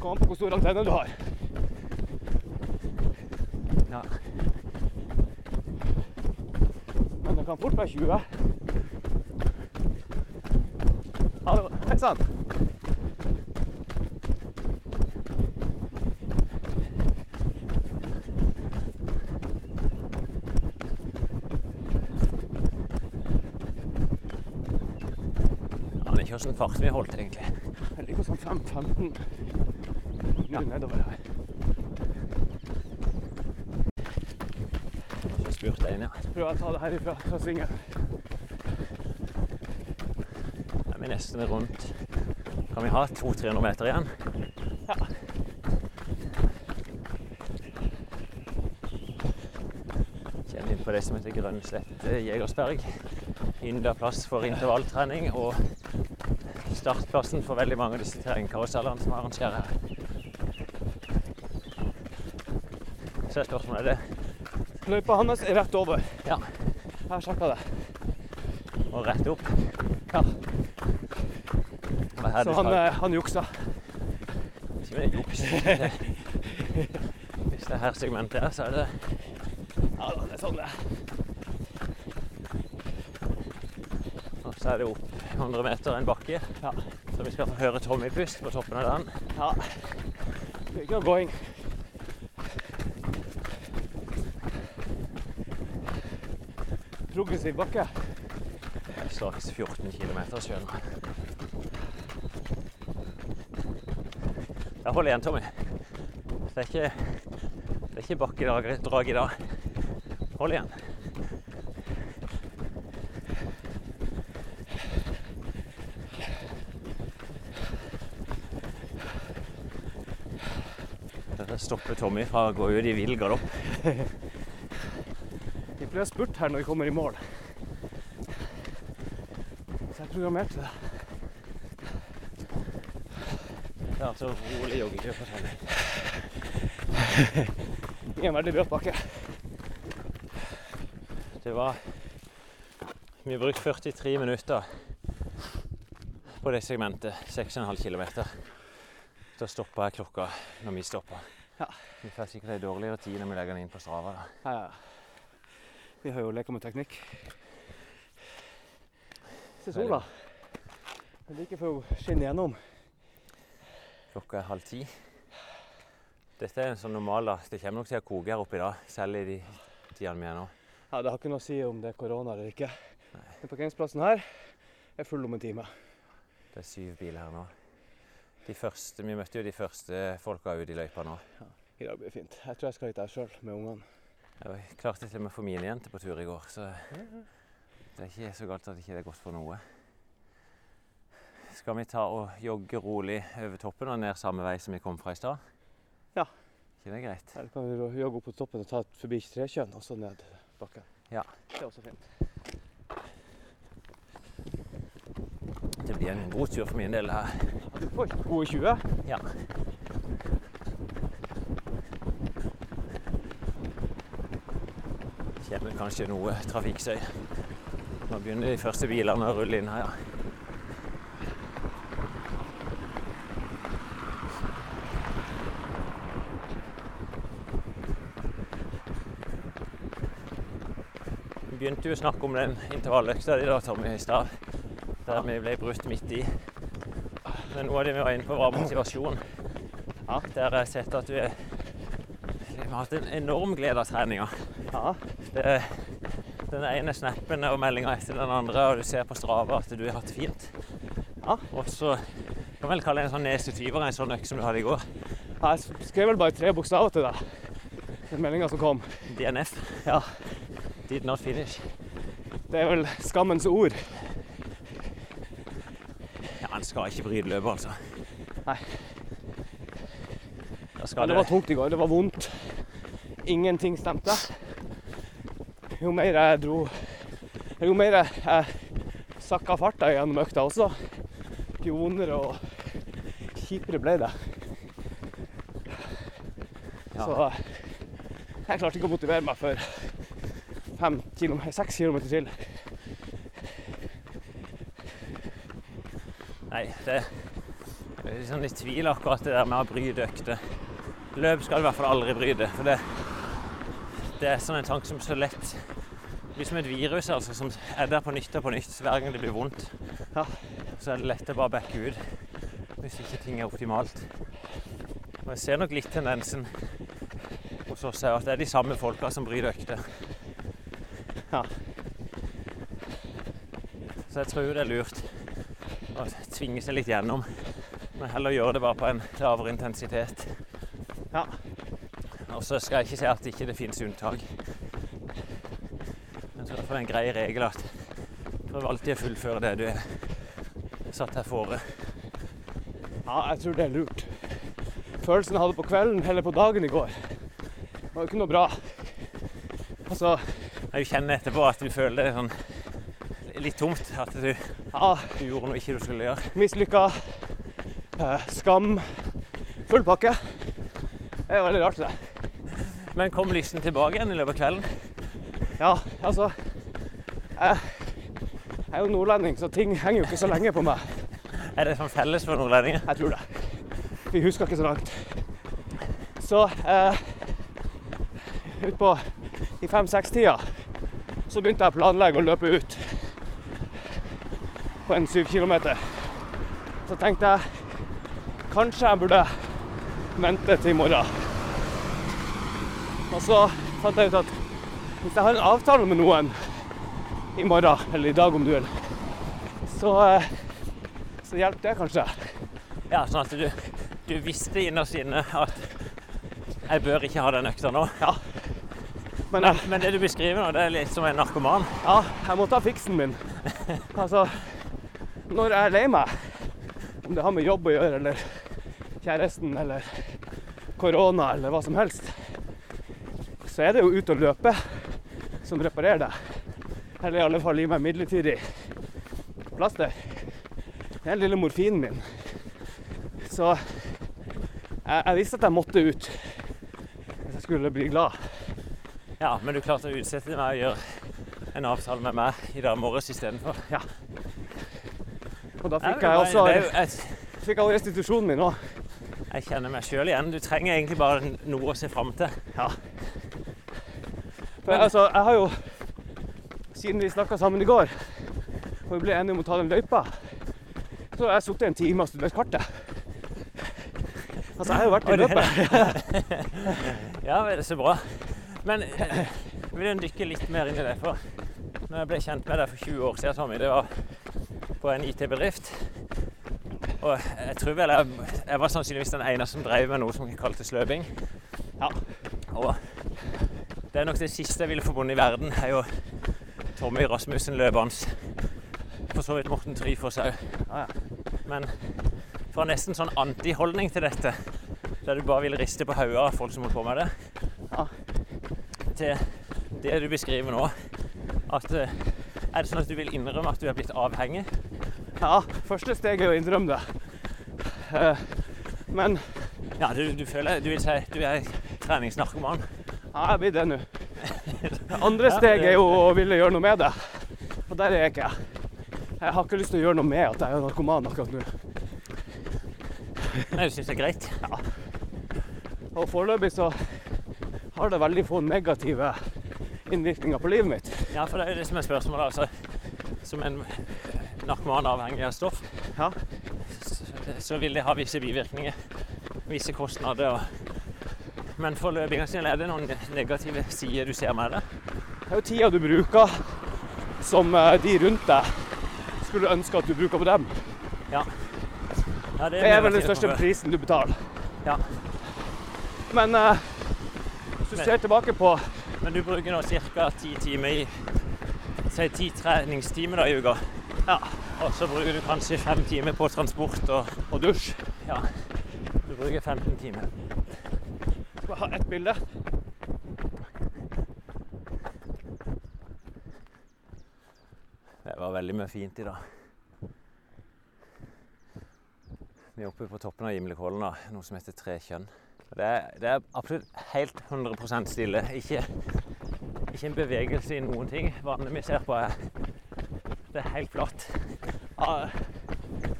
Kom an på hvor stor antenne du har. Ja. Men det kan fort være 20. Hallo. Hei sann. Åssen fart vi holdt, egentlig. Jeg ligger sånn 5-15 Ja. nedover her. Ikke spurt deg inn, ja. Prøv å ta det herifra, fra svingen. Da er vi nesten rundt. Kan vi ha 200-300 meter igjen? Ja. Kjenner inn på det som heter Grønslett eh, Jegersberg. plass for intervalltrening og startplassen for veldig mange av disse terrengkarusellene som arrangerer her. Så er spørsmålet er det Løypa hans er rett over. Ja. Jeg har sjekka det. Og rett opp. Ja. Så han, eh, han juksa. Ikke med juks. Hvis det er her segmentet er, så er det Ja det er sånn det er. Og så er det opp 100 meter en bakke. Ja. Så vi skal få høre Tommy pust på toppen av den. Ja. Ikke noe gåing. Progressiv bakke. Straks 14 km sjøl. Jeg holder igjen, Tommy. Det er ikke, det er ikke bakkedrag i dag. Hold igjen. Dette stopper Tommy fra å gå ut i vill galopp. Vi pleier å spurte her når vi kommer i mål. Så jeg programmerte det. Er altså rolig joggetur for Tommy. I en veldig bratt bakke. Det var Vi brukte 43 minutter på det segmentet. 6,5 km. Da stoppa jeg klokka når vi stoppa. Vi får sikkert ei dårligere tid når vi legger den inn på Strava. Da. Ja, ja. Vi har jo leka med teknikk. Se sola. Det er like før hun skinner gjennom. Klokka er halv ti. Dette er en sånn normal dag. Det kommer nok til å koke her oppe i dag, selv i de tidene vi er nå. Ja, Det har ikke noe å si om det er korona eller ikke. Den parkeringsplassen her er full om en time. Det er syv biler her nå. De første, vi møtte jo de første folka ute i løypa nå. I dag blir det fint. Jeg tror jeg skal hit her sjøl med ungene. Jeg klarte til og med å få min jente på tur i går, så det er ikke så galt at det ikke er godt for noe. Skal vi ta og jogge rolig over toppen og ned samme vei som vi kom fra i stad? Ja. Ikke det greit? Eller kan vi jogge opp på toppen og ta forbi Trekjønn og så ned bakken? Ja. Det er også fint. Det blir en god tur for min del. her. Du får gode 20. Ja. Kjenner kanskje noe trafikksøy. Nå begynner de første bilene å rulle inn her, ja. Vi begynte jo å snakke om den intervalløkta di da, Tommy, i stad. Der vi ble brutt midt i. Men noe av det vi var inne på, var motivasjon. Ja. Der har jeg sett at du er har hatt en enorm glede av treninga. Ja. Det, den ene snappen og meldinga etter den andre, og du ser på Strava at du har hatt det fint. Ja. Og så kan vel kalle en sånn nesetyver, en sånn økt som du hadde i går. Ja, Jeg skrev vel bare tre bokstaver til deg. Den meldinga som kom. DNF. Ja. Did not finish. Det er vel skammens ord. Ja, han skal ikke bryte løpet, altså. Nei. Men det var tungt i går. Det var vondt. Ingenting stemte. Jo mer jeg dro Jo mer jeg, jeg sakka farta gjennom økta også, jo vondere og kjipere ble det. Ja. Så jeg klarte ikke å motivere meg for fem km, seks kilometer til. Nei, det jeg er litt sånn i tvil akkurat det der med å bryte økter. Løp skal du i hvert fall aldri bryte. For det, det er sånn en tanke som så lett Det blir som et virus altså, som er der på nytt og på nytt hver gang det blir vondt. Ja. Så er det lett å bare backe ut hvis ikke ting er optimalt. Og jeg ser nok litt tendensen hos oss her at det er de samme folka som bryter økter. Ja. Så jeg tror det er lurt å tvinge seg litt gjennom. Men heller gjøre det bare på en lavere intensitet. Så skal jeg ikke si at ikke det finnes unntak. Men så er det en grei regel at prøv alltid å fullføre det du er satt her fore. Ja, jeg tror det er lurt. Følelsen jeg hadde på kvelden eller på dagen i går, var jo ikke noe bra. Altså, Jeg kjenner etterpå at du føler det sånn litt tomt. At du, ja, du gjorde noe ikke du skulle gjøre. mislykka, eh, skam, full pakke. Det er veldig rart, det. Men kom lysten tilbake igjen i løpet av kvelden? Ja, altså Jeg, jeg er jo nordlending, så ting henger jo ikke så lenge på meg. Er det sånn felles for nordlendinger? Jeg tror det. Vi husker ikke så langt. Så eh, utpå i fem-seks-tida så begynte jeg å planlegge å løpe ut på en syv kilometer. Så tenkte jeg kanskje jeg burde vente til i morgen. Og så fant jeg ut at hvis jeg har en avtale med noen i morgen, eller i dag om du vil, så, eh, så hjelper det kanskje. Ja, sånn at du, du visste innerst inne at jeg bør ikke ha den økta nå. Men Men, jeg, men det du beskriver nå, det er litt som en narkoman. ja, jeg må ta fiksen min. Altså, når jeg er lei meg, om det har med jobb å gjøre, eller kjæresten, eller korona, eller hva som helst, så er det jo ut og løpe som reparerer det. Eller i alle fall gi meg midlertidig plaster. Er den lille morfinen min. Så jeg, jeg visste at jeg måtte ut hvis jeg skulle bli glad. Ja, men du klarte å utsette meg og gjøre en avtale med meg i dag morges istedenfor. Og da Ja, fikk jeg også et, fikk også restitusjonen min òg. Jeg kjenner meg sjøl igjen. Du trenger egentlig bare noe å se fram til. For altså, jeg har jo Siden vi snakka sammen i går, og vi ble enige om å ta den løypa, så har jeg sittet en time og studert kartet. Altså, jeg har jo vært i det- løpet. Ja, er så bra. Men eh, jeg vil dykke litt mer inn i det. For når jeg ble kjent med deg for 20 år siden, Tommy, det var på en IT-bedrift. Og jeg tror vel jeg, jeg var sannsynligvis den eneste som drev med noe som kaltes løping. Ja. Og Det er nok det siste jeg ville forbundet i verden, er jo Tommy Rasmussen-løpene. For så vidt Morten Tryfoss òg. Men fra nesten sånn antiholdning til dette, der du bare vil riste på hodet av folk som holder på med det, til det du beskriver nå. At eh, Er det sånn at du vil innrømme at du er blitt avhengig? ja. Første steg er å innrømme det. Eh, men Ja, du, du føler Du vil si du er treningsnarkoman? Ja, jeg blir det nå. Andre steg er jo å ville gjøre noe med det. Og der er jeg ikke. Jeg har ikke lyst til å gjøre noe med at jeg er narkoman akkurat nå. Nei, du syns det er greit? Og foreløpig så har det veldig få negative innvirkninger på livet mitt. Ja, for det er jo det som er spørsmålet. Altså, som en narkoman avhengig av stoff, Ja. så, så vil det ha visse bivirkninger. Visse kostnader. Og, men for sin er det noen negative sider du ser med det? Det er jo tida du bruker som eh, de rundt deg skulle ønske at du bruker på dem. Ja. ja Det er vel den største prisen du betaler. Ja. Men uh, hvis du Men- ser tilbake på Men du bruker nå ca. ti timer i Si ti treningstimer da i uka. Ja. Og så bruker du kanskje fem timer på transport og og dusj Ja. Du bruker 15 timer. Jeg ha ett bilde? Det var veldig mye fint i dag. Vi er oppe på toppen av Gimlekollen, noe som heter Trekjønn. Det det er absolutt helt 100% stille. Ikke, ikke en bevegelse i noen ting. Vannet vi ser på, er det er helt flatt. Ah,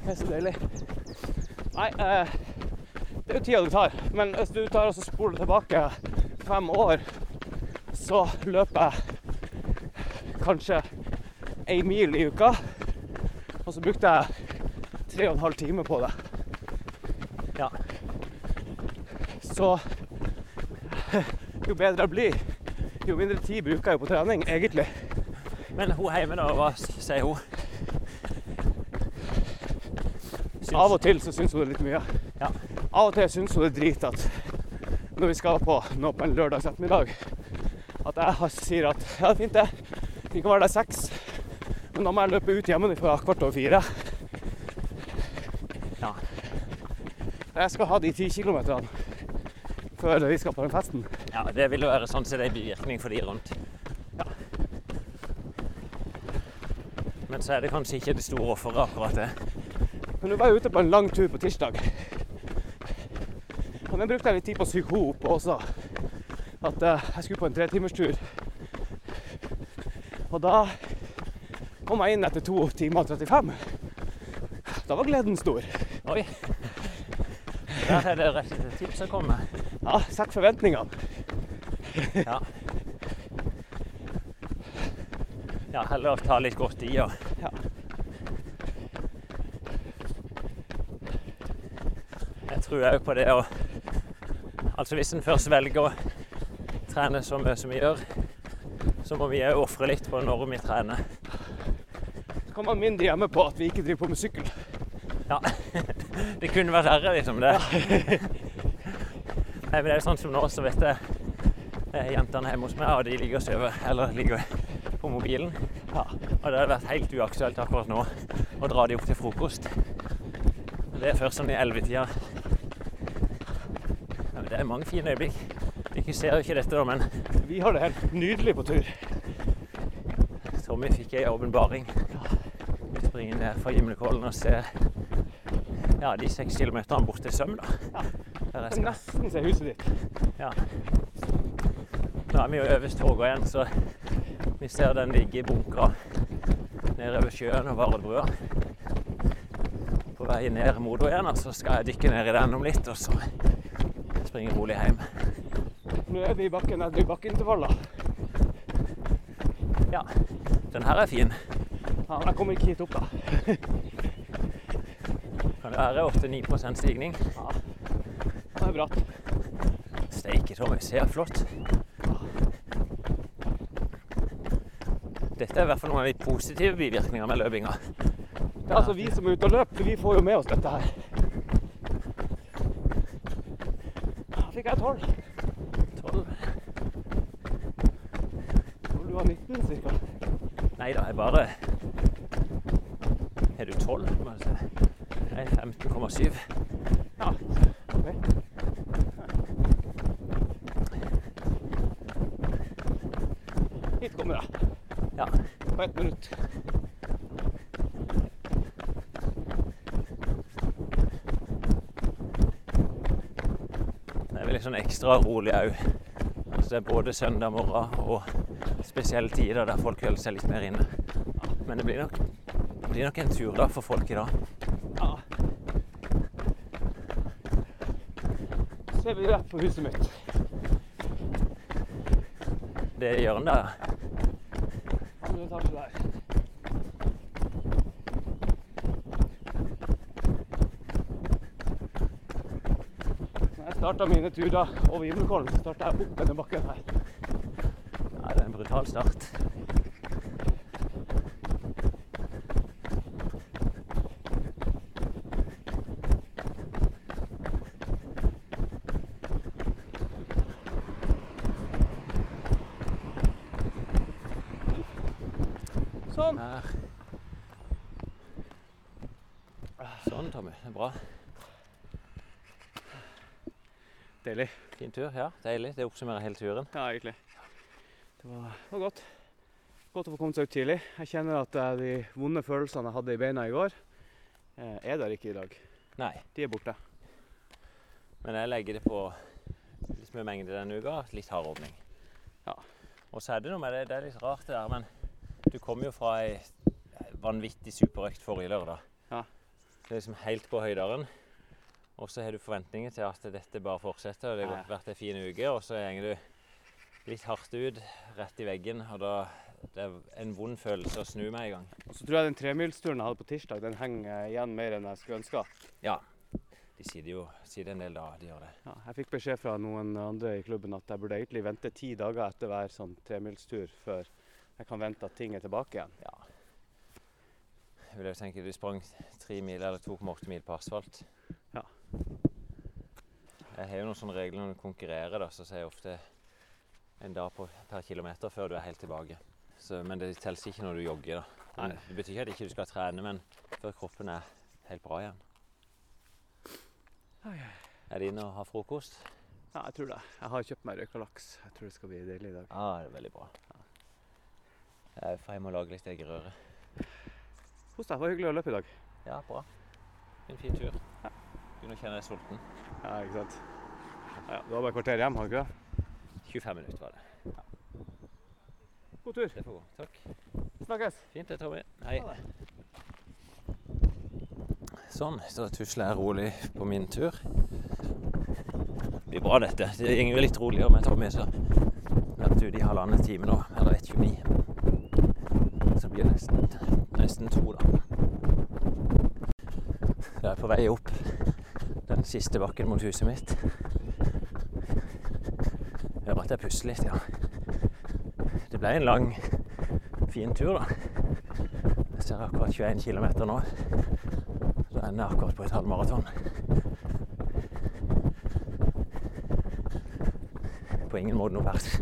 det er så deilig. Nei, eh, det er jo tida det tar. Men hvis du tar og spoler tilbake fem år, så løper jeg kanskje ei mil i uka. Og så brukte jeg tre og en halv time på det. Ja. Så jo bedre jeg blir, jo mindre tid bruker jeg på trening, egentlig. Men hun hjemme, da, hva sier hun? Syns- Av og til så syns hun det er litt mye. Ja. Av og til syns hun det er drit at når vi skal på nå på en lørdags ettermiddag, at jeg har- sier at ja, det er fint det, vi kan være der seks, men da må jeg løpe ut hjemmefra kvart over fire. Ja. Jeg skal ha de ti kilometerne før vi skal på den festen. ja, det vil jo være sånn som det er bivirkning for de rundt. Ja. Men så er det kanskje ikke det store offeret, akkurat det. Men du var ute på en lang tur på tirsdag. Og den brukte jeg litt tid på å psyke opp også. At uh, jeg skulle på en tretimerstur. Og da kom jeg inn etter to timer og 35. Da var gleden stor. Oi. Der er det rett og slett tips å komme. Ja, sett forventningene. Ja. Ja, heller ta litt godt i og Ja. Jeg tror òg på det å Altså hvis en først velger å trene så mye som vi gjør, så må vi òg ofre litt på når vi trener. Så kan man mindre hjemme på at vi ikke driver på med sykkel. Ja. Det kunne vært verre, liksom. det. Nei, men det er jo sånn som nå, så vet jeg eh, jentene hjemme hos meg, og de ligger og sover, eller ligger på mobilen. Ja. Og det hadde vært helt uaktuelt akkurat nå å dra de opp til frokost. Det er først sånn i ellevetida. Ja, men det er mange fine øyeblikk. Dere ser jo ikke dette, da, men Vi har det helt nydelig på tur. Tommy fikk ei åpenbaring. Vi springer ned fra Gimlekollen og ser ja, de seks kilometerne bort til Søm, da. Ja. jeg nesten ser huset ditt. Ja. Nå er vi jo øverst toga igjen, så vi ser den ligge i bunkra nede over sjøen og Varebrua. På vei ned mot henne igjen, så skal jeg dykke ned i den om litt, og så springe rolig hjem. Nå er vi i bakken etter bakkeintervaller. Ja, den her er fin. Ja, jeg kommer ikke hit opp, da. Kan det være 8-9% stigning? Det er bratt. Steike, Tommy. Ser flott. Dette er i hvert fall noen av de positive bivirkningene med løpinga. Det er altså vi som er ute og løper, vi får jo med oss dette her. 12. 12. 12 var 19, sikkert. Nei da, jeg bare Er du tolv? Må jeg si. Nei, 15,7. Ekstra rolig òg. Så det er både søndag morgen og spesielle tider der folk holder seg litt mer inne. Men det blir nok, det blir nok en tur da for folk i dag. Ja. er vi rett på huset mitt. Det er hjørnet der. Andre etasje der. Starta mine turer over Gimlekollen, så starta jeg opp denne bakken her. Ja, det er en brutal start. Sånn. Her. Sånn, Tommy. Det er bra. Deilig. Fin tur. Ja, deilig. Det oppsummerer hele turen. Ja, egentlig. Det var, det var godt. Godt å få kommet seg ut tidlig. Jeg kjenner at eh, de vonde følelsene jeg hadde i beina i går, eh, er der ikke i dag. Nei, De er borte. men jeg legger det på litt mye mengde denne uka. Litt hard åpning. Ja. Og så er det noe med det, det er litt rart det der, men du kom jo fra ei vanvittig superøkt forrige lørdag. Ja. Det er liksom helt på høyderen. Og så har du forventninger til at dette bare fortsetter. og Det har vært ei fin uke, og så går du litt hardt ut, rett i veggen. Og da det er en vond følelse å snu meg i gang. Og så tror jeg den tremilsturen jeg hadde på tirsdag, den henger igjen mer enn jeg skulle ønske. Ja. De sier det jo sier det en del da, de gjør det. Ja, jeg fikk beskjed fra noen andre i klubben at jeg burde egentlig vente ti dager etter hver sånn tremilstur før jeg kan vente at ting er tilbake igjen. Ja. Jeg vil jo tenke du sprang tre mil eller 2,8 mil på asfalt. Ja. Jeg har jo noen sånne regler når du konkurrerer, da, så sier jeg ofte en dag på, per kilometer før du er helt tilbake. Så, men det teller ikke når du jogger. da. Nei. Det betyr ikke at du ikke skal trene, men før kroppen er helt bra igjen. Er det inne og ha frokost? Ja, jeg tror det. Jeg har kjøpt meg røyka laks. Jeg tror det skal bli deilig i dag. Ja, det er veldig bra. Jeg får hjem og lage litt eggerøre. Kos deg. Det var hyggelig å løpe i dag. Ja, bra. En fin tur. Begynner å kjenne deg sulten. Ja, ikke sant. Ja, du har bare et kvarter hjem, har du ikke det? 25 minutter var det. God tur. Det får gå. Takk. Snakkes. Fint det, Tommy. Hei. Sånn, så tusler jeg rolig på min tur. Det blir bra, dette. Det går litt roligere med Tommy, så vært ute i halvannen time nå, eller 1,29. Så blir det nesten, nesten to, da. Jeg er på vei opp den siste bakken mot huset mitt. Jeg hører at jeg puster litt, ja. Det ble en lang, fin tur, da. Jeg ser akkurat 21 km nå. Så ender jeg akkurat på et halvmaraton. På ingen måte noe verst.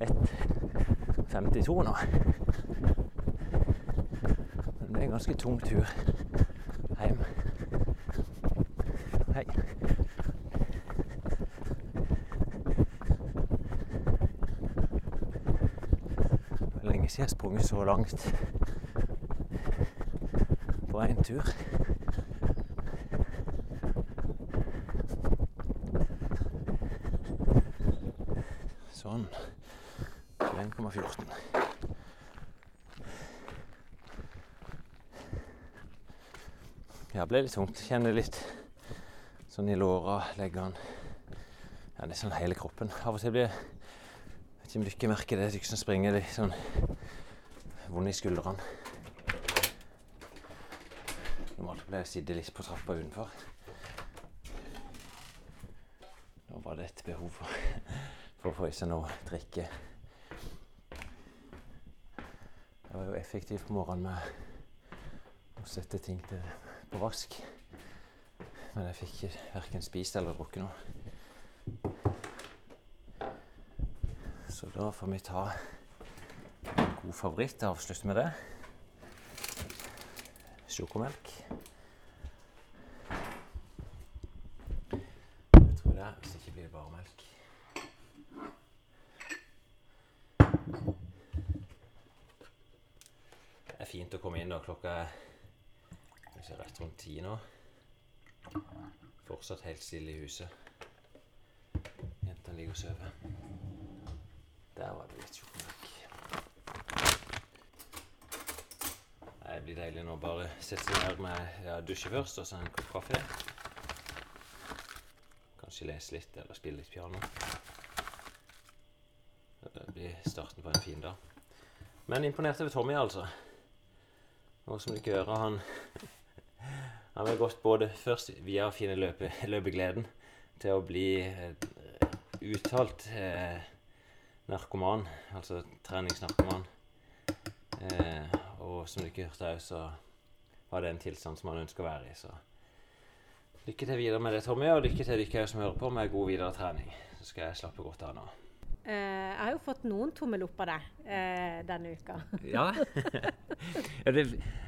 1,52 nå. Men det er en ganske tung tur hjem. Hei. Siden jeg har sprunget så langt på én tur. Sånn. 21,14. Ja, det ble litt tungt. Kjenner litt sånn i låra, leggene Ja, det er sånn hele kroppen. Av og til blir Jeg vet ikke om dere merker det, dere som springer litt sånn vond i skuldrene. Normalt pleier jeg å sitte litt på trappa utenfor. Nå var det et behov for, for å få i seg noe drikke. Jeg var jo effektiv på morgenen med å sette ting til, på vask. Men jeg fikk verken spist eller drukket noe. Så da får vi ta god favoritt. Jeg avslutter med det. Sjokomelk. Jeg tror det, hvis ikke blir det bare melk. Det er fint å komme inn da. Klokka er rett rundt ti nå. Fortsatt helt stille i huset. Jentene ligger og sover. Der var det litt sjokomelk. Det blir deilig nå. Bare sette seg ned med ja, dusje først, og så en kopp kaffe. Kanskje lese litt eller spille litt piano. Det blir starten på en fin dag. Men imponert over Tommy, altså. Nå som du ikke hører. Han han har gått både først via å finne løpe, løpegleden til å bli eh, uttalt eh, narkoman, altså treningsnarkoman. Eh, og som du ikke hørte òg, så var det en tilstand som han ønsker å være i. Så lykke til videre med det, Tommy, og lykke til dere som hører på, med god videre trening. Så skal jeg slappe godt av nå. Eh, jeg har jo fått noen tommel opp av deg eh, denne uka. Ja. ja det,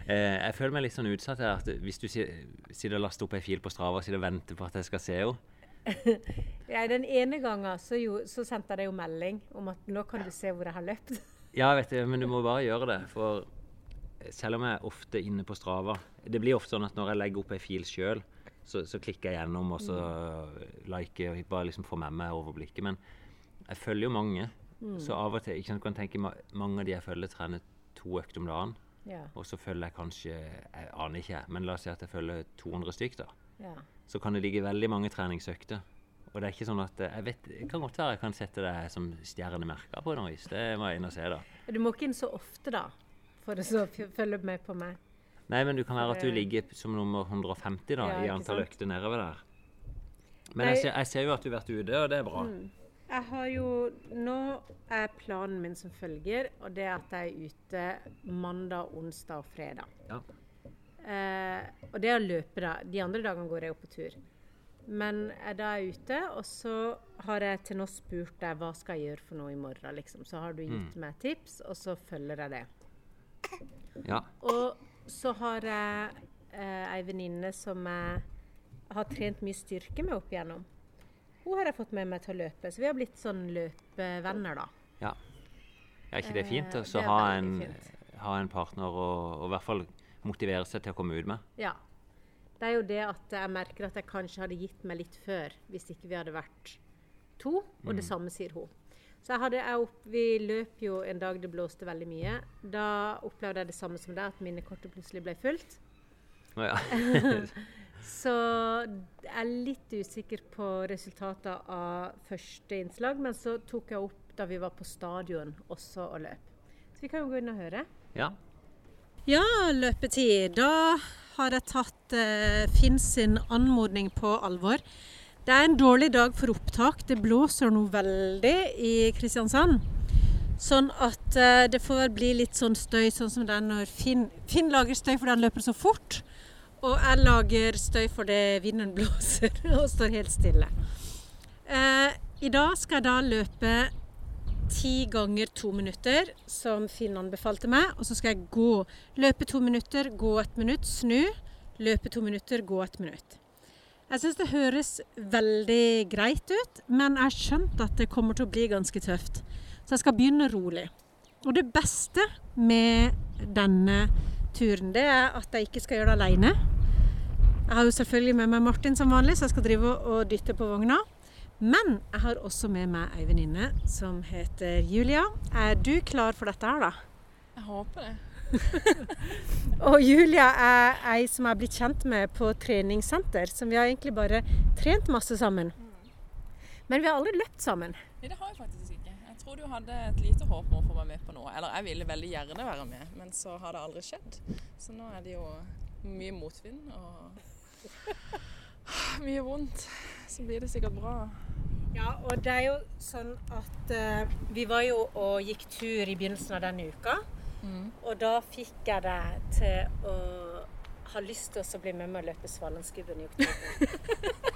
eh, jeg føler meg litt sånn utsatt her. at Hvis du sitter og laster opp ei fil på Strava og sitter og venter på at jeg skal se henne Ja, den ene gangen så, jo, så sendte jeg deg jo melding om at nå kan du se hvor jeg har løpt. Ja, vet du, men du må bare gjøre det. For selv om jeg er ofte inne på Strava Det blir ofte sånn at når jeg legger opp ei fil sjøl, så, så klikker jeg gjennom og så liker og bare liksom får med meg overblikket. Men jeg følger jo mange. Så av og til ikke sant, kan tenke ma- mange av de jeg følger, trener to økter om dagen. Ja, Og så følger jeg kanskje Jeg aner ikke, men la oss si at jeg følger 200 stykk, da. ja. Så kan det ligge veldig mange treningsøkter. Og det er ikke sånn at Jeg vet, det kan godt være jeg kan sette deg som stjernemerker på noe vis. Det må jeg inn og se, da. Du må ikke inn så ofte, da, for å følge med på meg. Nei, men du kan være at du ligger som nummer 150 da, Ja, i antall økter nedover der. Men jeg ser, jeg ser jo at du har vært ute, og det er bra. Mm. Jeg har jo Nå er planen min som følger, og det er at jeg er ute mandag, onsdag og fredag. Ja. Eh, og det er å løpe, da. De andre dagene går jeg jo på tur. Men jeg da er jeg ute, og så har jeg til nå spurt deg hva skal jeg gjøre for noe i morgen, liksom. Så har du gitt meg tips, og så følger jeg det. Ja. Og så har jeg eh, ei venninne som jeg har trent mye styrke med opp igjennom. Hun har jeg fått med meg til å løpe, så vi har blitt sånn løpevenner, da. ja. Er ikke det fint? Eh, å så er ha, en, ha en partner og, og i hvert fall motivere seg til å komme ut med. Ja. Det er jo det at jeg merker at jeg kanskje hadde gitt meg litt før, hvis ikke vi hadde vært to. Og det samme sier hun. Så jeg hadde, jeg opp, Vi løp jo en dag det blåste veldig mye. Da opplevde jeg det samme som deg, at minnekortet plutselig ble fullt. Oh, ja. Så jeg er litt usikker på resultatet av første innslag, men så tok jeg opp da vi var på stadion også og løp. Så vi kan jo gå inn og høre. ja. Ja, løpetid. Da har jeg tatt eh, Finn sin anmodning på alvor. Det er en dårlig dag for opptak. Det blåser noe veldig i Kristiansand. Sånn at eh, det får bli litt sånn støy, sånn som det er når Finn, Finn lager støy fordi han løper så fort. Og jeg lager støy fordi vinden blåser og står helt stille. Eh, I dag skal jeg da løpe ti ganger to minutter, som Finn anbefalte meg. Og så skal jeg gå. Løpe to minutter, gå et minutt, snu. Løpe to minutter, gå et minutt. Jeg syns det høres veldig greit ut, men jeg har skjønt at det kommer til å bli ganske tøft. Så jeg skal begynne rolig. Og det beste med denne turen, det er at jeg ikke skal gjøre det alene. Jeg har jo selvfølgelig med meg Martin som vanlig, så jeg skal drive og dytte på vogna. Men jeg har også med meg ei venninne som heter Julia. Er du klar for dette her, da? Jeg håper det. Og Julia er ei som jeg har blitt kjent med på treningssenter, som vi har egentlig bare trent masse sammen. Men vi har aldri løpt sammen. Nei, det har jeg faktisk ikke. Jeg tror du hadde et lite håp om å få meg med på noe. Eller jeg ville veldig gjerne være med, men så har det aldri skjedd. Så nå er det jo mye motvind og mye vondt. Så blir det sikkert bra. Ja, og det er jo sånn at uh, vi var jo og gikk tur i begynnelsen av denne uka. Og da fikk jeg deg til å ha lyst til å bli med meg og løpe Svalandsgubben i oktober.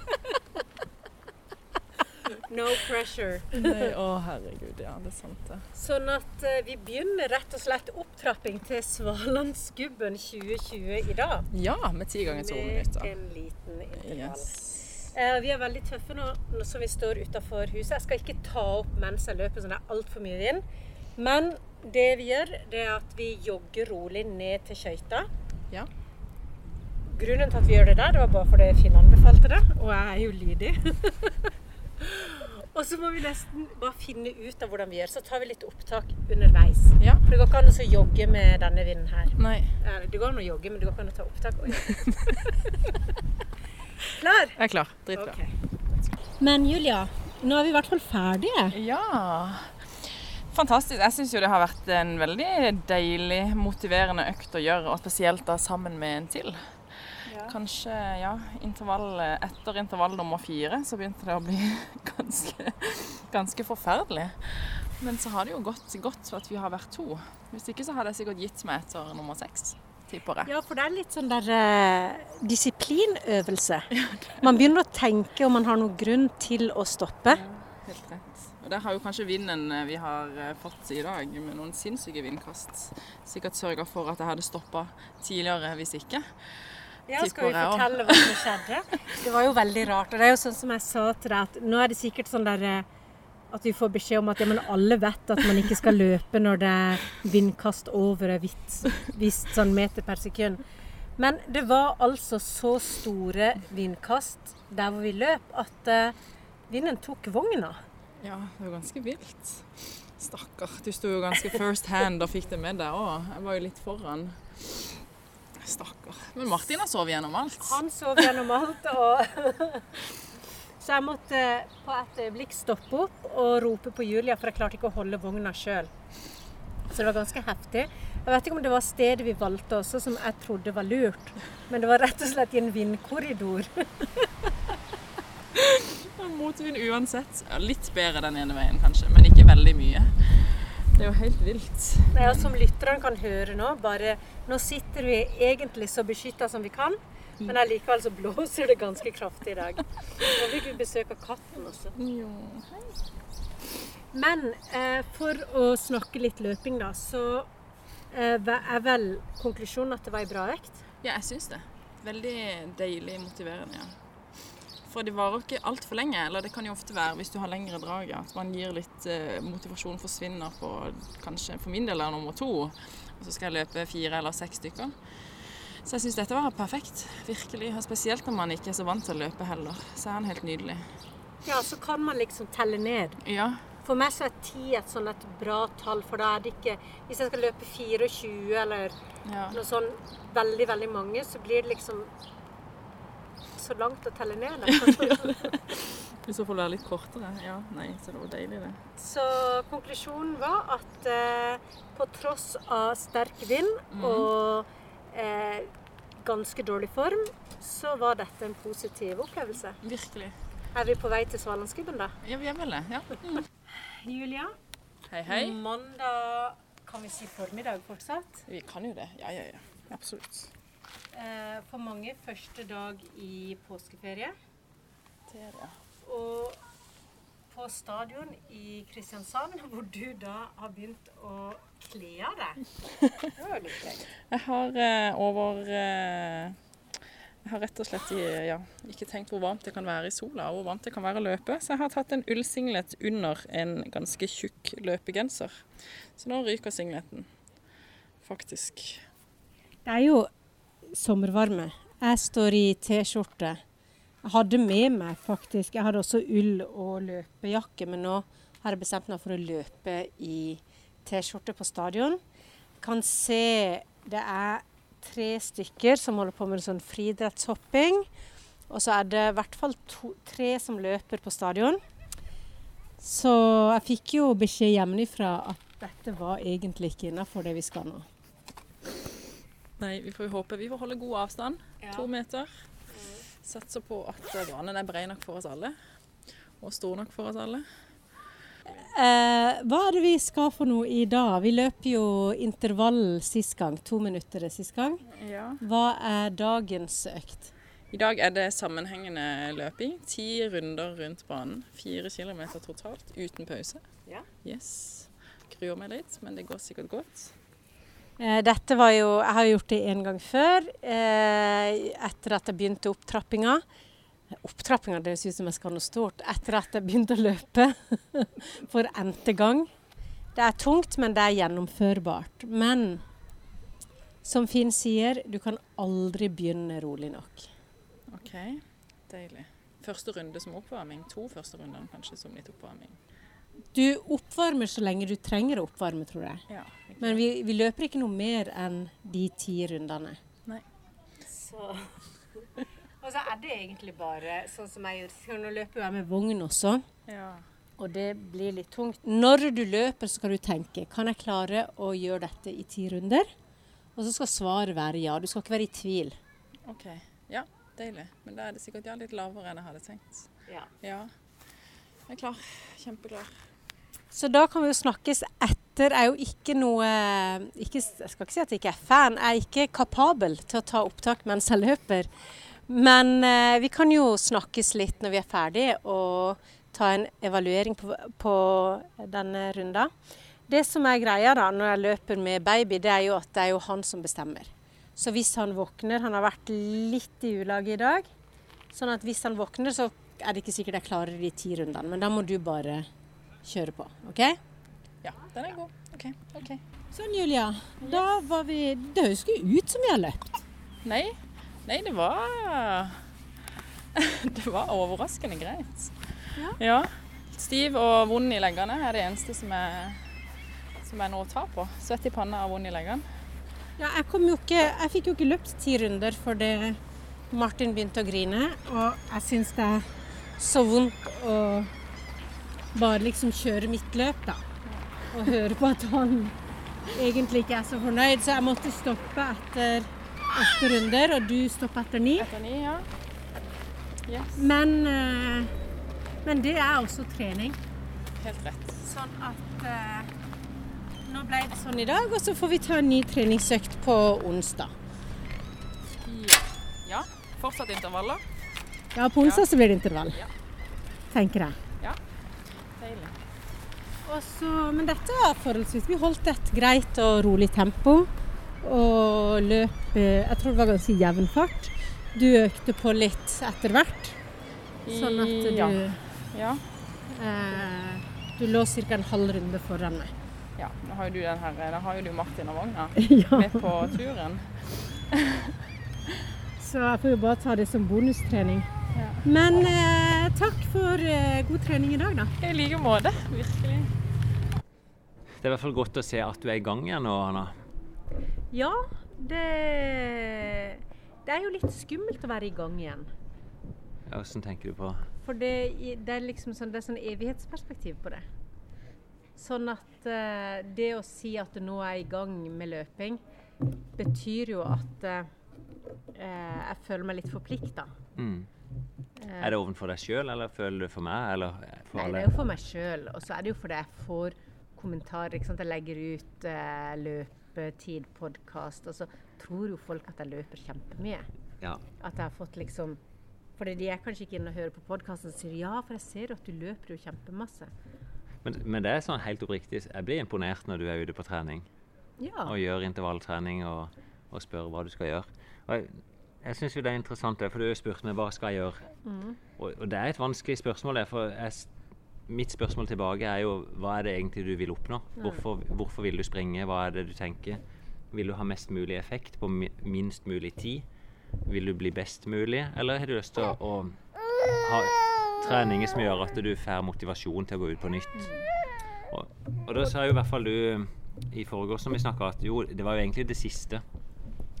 No pressure. Nei, å herregud, ja, det er sant det. Sånn at uh, vi begynner rett og slett opptrapping til Svalandsgubben 2020 i dag. Ja, med ti ganger to minutter. Med en liten intervall. Yes. Uh, vi er veldig tøffe nå, nå som vi står utafor huset. Jeg skal ikke ta opp mens jeg løper, så det er altfor mye vind. Men det vi gjør, det er at vi jogger rolig ned til skøyta. Ja. Grunnen til at vi gjør det der, det var bare fordi Finn anbefalte det, og jeg er jo lydig. og så må vi nesten bare finne ut av hvordan vi gjør. Så tar vi litt opptak underveis. Ja. For det går ikke an å jogge med denne vinden her. Nei. Eh, Det går an å jogge, men det går ikke an å ta opptak. Klar? Jeg er klar. Dritklar. Okay. Men Julia, nå er vi i hvert fall ferdige. Ja. Fantastisk. Jeg syns jo det har vært en veldig deilig, motiverende økt å gjøre, og spesielt da sammen med en til. Kanskje, ja, intervall, etter intervall nummer fire så begynte det å bli ganske, ganske forferdelig. Men så har det jo gått godt for at vi har vært to. Hvis ikke så hadde jeg sikkert gitt meg etter nummer seks. Ja, for det er litt sånn der eh, disiplinøvelse. Man begynner å tenke om man har noen grunn til å stoppe. Ja, Helt rett. Der har jo kanskje vinden eh, vi har eh, fått i dag, med noen sinnssyke vindkast, sikkert sørga for at jeg hadde stoppa tidligere hvis ikke. Ja, skal vi fortelle hva som skjedde? Det var jo veldig rart. Og det er jo sånn som jeg sa til deg, at nå er det sikkert sånn der eh, at vi får beskjed om at ja, men alle vet at man ikke skal løpe når det er vindkast over et visst, sånn meter per sekund. Men det var altså så store vindkast der hvor vi løp, at vinden tok vogna. Ja, det var ganske vilt. Stakkar. Du sto jo ganske first hand og fikk det med deg òg. Jeg var jo litt foran. Stakkar. Men Martin har sovet gjennom alt. Han sov gjennom alt, og Så jeg måtte på et øyeblikk stoppe opp og rope på Julia, for jeg klarte ikke å holde vogna sjøl. Så det var ganske heftig. Jeg vet ikke om det var stedet vi valgte også som jeg trodde var lurt, men det var rett og slett i en vindkorridor. Motvind uansett. Litt bedre den ene veien kanskje, men ikke veldig mye. Det er jo helt vilt. Det er som lytterne kan høre nå, bare Nå sitter vi egentlig så beskytta som vi kan, men allikevel så blåser det ganske kraftig i dag. Nå fikk vi besøk av katten også. Men eh, for å snakke litt løping, da, så eh, er vel konklusjonen at det var ei bra økt. Ja, jeg syns det. Veldig deilig motiverende. ja. For det varer ikke altfor lenge. Eller det kan jo ofte være hvis du har lengre drag, at man gir litt eh, motivasjon forsvinner på kanskje for min del er nummer to. Og så skal jeg løpe fire eller seks stykker. Så jeg syns dette var perfekt. Virkelig. Og spesielt når man ikke er så vant til å løpe heller. Så er han helt nydelig. Ja, så kan man liksom telle ned. Ja. For meg så er ti et sånn et bra tall, for da er det ikke Hvis jeg skal løpe 24 eller ja. noe sånn veldig, veldig mange, så blir det liksom så langt å telle ned. I så får være litt kortere. Ja, nei, så det var deilig, det. Så konklusjonen var at eh, på tross av sterk vind mm. og eh, ganske dårlig form, så var dette en positiv opplevelse. Virkelig. Er vi på vei til Svalandsgubben, da? Ja, vi er vel det. Ja. Mm. Julia? Hei, hei. Mandag kan vi si formiddag fortsatt. Vi kan jo det. Ja, ja, ja. Absolutt. Eh, for mange første dag i påskeferie. Det er det. Og på stadion i Kristiansand, hvor du da har begynt å kle av deg. Det var jo litt gøy. Jeg har eh, over eh, Jeg har rett og slett i- ja, ikke tenkt hvor varmt det kan være i sola, og hvor varmt det kan være å løpe. Så jeg har tatt en ullsinglet under en ganske tjukk løpegenser. Så nå ryker singleten. Faktisk. Det er jo sommervarme. Jeg står i T-skjorte. Jeg hadde med meg faktisk Jeg hadde også ull og løpejakke, men nå har jeg bestemt meg for å løpe i T-skjorte på stadion. Jeg kan se det er tre stykker som holder på med sånn friidrettshopping. Og så er det i hvert fall to, tre som løper på stadion. Så jeg fikk jo beskjed hjemmefra at dette var egentlig ikke innafor det vi skal nå. Nei, vi får jo håpe vi får holde god avstand. To meter. Satser på at banen er brei nok for oss alle. Og stor nok for oss alle. Eh, hva er det vi skal for noe i dag? Vi løp jo intervall sist gang. To minutter sist gang. Ja. Hva er dagens økt? I dag er det sammenhengende løping. Ti runder rundt banen. Fire kilometer totalt, uten pause. Ja. Yes. Gruer meg litt, men det går sikkert godt. Eh, Dette var jo Jeg har gjort det en gang før, eh, etter at jeg begynte opptrappinga. Opptrappinga, det høres ut som jeg skal noe stort. Etter at jeg begynte å løpe for n-te gang. Det er tungt, men det er gjennomførbart. Men som Finn sier, du kan aldri begynne rolig nok. OK, deilig. Første runde som oppvarming. To første runder kanskje som litt oppvarming. Du oppvarmer så lenge du trenger å oppvarme, tror jeg. Ja, Men vi, vi løper ikke noe mer enn de ti rundene. Nei. Så Og så er det egentlig bare sånn som jeg gjør. Nå løper jeg med vogn også, Ja. og det blir litt tungt. Når du løper, så skal du tenke kan jeg klare å gjøre dette i ti runder? Og så skal svaret være ja. Du skal ikke være i tvil. OK. Ja, deilig. Men da er det sikkert ja, litt lavere enn jeg hadde tenkt. Ja. Ja. Jeg er klar. Kjempeklar. Så da kan vi jo snakkes etter. Jeg er jo ikke noe ikke, Jeg skal ikke si at jeg ikke er fan. Jeg er ikke kapabel til å ta opptak mens jeg løper. Men eh, vi kan jo snakkes litt når vi er ferdige og ta en evaluering på, på denne runda. Det som er greia da, når jeg løper med baby, det er jo at det er jo han som bestemmer. Så hvis han våkner Han har vært litt i ulage i dag. Sånn at hvis han våkner, så er det ikke sikkert jeg klarer de ti rundene. Men da må du bare kjøre på. OK? Ja, den er god. OK. ok. Sånn, Julia. Da var vi Det høres ikke ut som vi har løpt. Nei, nei det var Det var overraskende greit. Ja. Stiv og vond i leggene er det eneste som er, som er noe å ta på. Svett i panna og vond i leggene. Ja, jeg ikke Jeg fikk jo ikke løpt ti runder fordi Martin begynte å grine. Og jeg syns det er så vondt å bare liksom kjøre mitt løp, da. Og høre på at han egentlig ikke er så fornøyd. Så jeg måtte stoppe etter åtte runder, og du stoppa etter ni. Etter ni, ja. Yes. Men, eh, men det er også trening. Helt rett. Sånn at eh, Nå ble det sånn i dag, og så får vi ta en ny treningsøkt på onsdag. Ja. Fortsatt intervaller. Ja, på onsdag så blir det intervall. Ja. Tenker jeg. Deilig. Og så- men dette var forholdsvis Vi holdt et greit og rolig tempo. Og løp eh, Jeg tror det var ganske jevn fart. Du økte på litt etter hvert. Sånn at du Ja. Ja. eh, Du lå ca. en halv runde foran meg. ja. Nå har jo du den her, da har jo du Martin og vogna ja. med på turen. Så jeg får jo bare ta det som bonustrening. Ja. Men eh, takk for eh, god trening i dag, da. I like måte. Virkelig. Det er i hvert fall godt å se at du er i gang igjen nå, Anna. Ja, det Det er jo litt skummelt å være i gang igjen. Ja, Hvordan tenker du på For det, det er liksom sånn, det er sånn evighetsperspektiv på det. Sånn at uh, det å si at du nå er i gang med løping, betyr jo at eh, jeg føler meg litt forplikta. mm. Er det ovenfor deg sjøl, eller føler du for meg, eller for Nei, det er jo for meg sjøl. Og så er det jo fordi jeg får kommentarer. ikke sant? Jeg legger ut eh, løpetid, podkast, og så tror jo folk at jeg løper kjempemye. Ja. At jeg har fått liksom Fordi de er kanskje ikke inne og hører på podkasten og sier ja, for jeg ser jo at du løper jo kjempemasse. Men, men det er sånn helt oppriktig, jeg blir imponert når du er ute på trening Ja. og gjør intervalltrening og, og spør hva du skal gjøre. Og jeg jeg syns jo det er interessant, for du har spurt meg hva skal jeg gjøre. Mm. Og, og det er et vanskelig spørsmål. For jeg, mitt spørsmål tilbake er jo hva er det egentlig du vil oppnå? Hvorfor, hvorfor vil du springe? Hva er det du tenker? Vil du ha mest mulig effekt på minst mulig tid? Vil du bli best mulig? Eller har du lyst til å, ha treninger som gjør at du får motivasjon til å gå ut på nytt? Og, og da sa jo i hvert fall du i forgårs som vi snakka, at jo, det var jo egentlig det siste.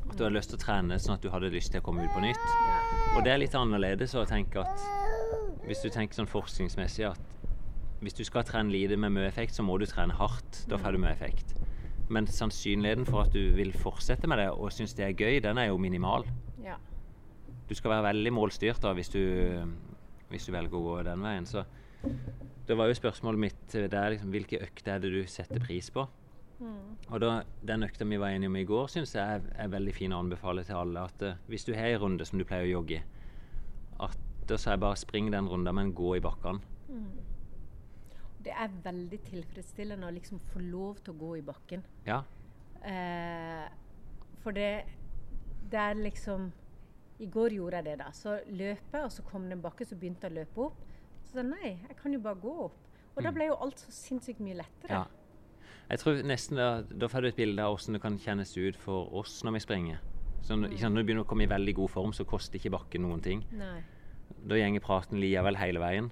At du hadde lyst til å trene sånn at du hadde lyst til å komme ut på nytt. Og det er litt annerledes å tenke at hvis du tenker sånn forskningsmessig at hvis du skal trene lite med mye effekt, så må du trene hardt. Da får du mye effekt. Men sannsynligheten for at du vil fortsette med det og synes det er gøy, den er jo minimal. Ja. Du skal være veldig målstyrt da hvis du, hvis du velger å gå den veien. Så da var jo spørsmålet mitt der er liksom, hvilke økter er det du setter pris på? Og da, Den økta vi var enige om i går, syns jeg er, er veldig fin å anbefale til alle. At uh, hvis du har en runde som du pleier å jogge, at så er bare spring den runden, men gå i bakkene. Det er veldig tilfredsstillende å liksom få lov til å gå i bakken. Ja. Eh, for det, det er liksom I går gjorde jeg det, da. Så løpe, og så kom det en bakke, så begynte jeg å løpe opp. Så sa jeg nei, jeg kan jo bare gå opp. Og da ble jo alt så sinnssykt mye lettere. Ja. Jeg tror nesten da, da får du et bilde av hvordan det kan kjennes ut for oss når vi springer. Så når, sant, når du begynner å komme i veldig god form, så koster ikke bakken noen ting. Nei. Da gjenger praten likevel hele veien.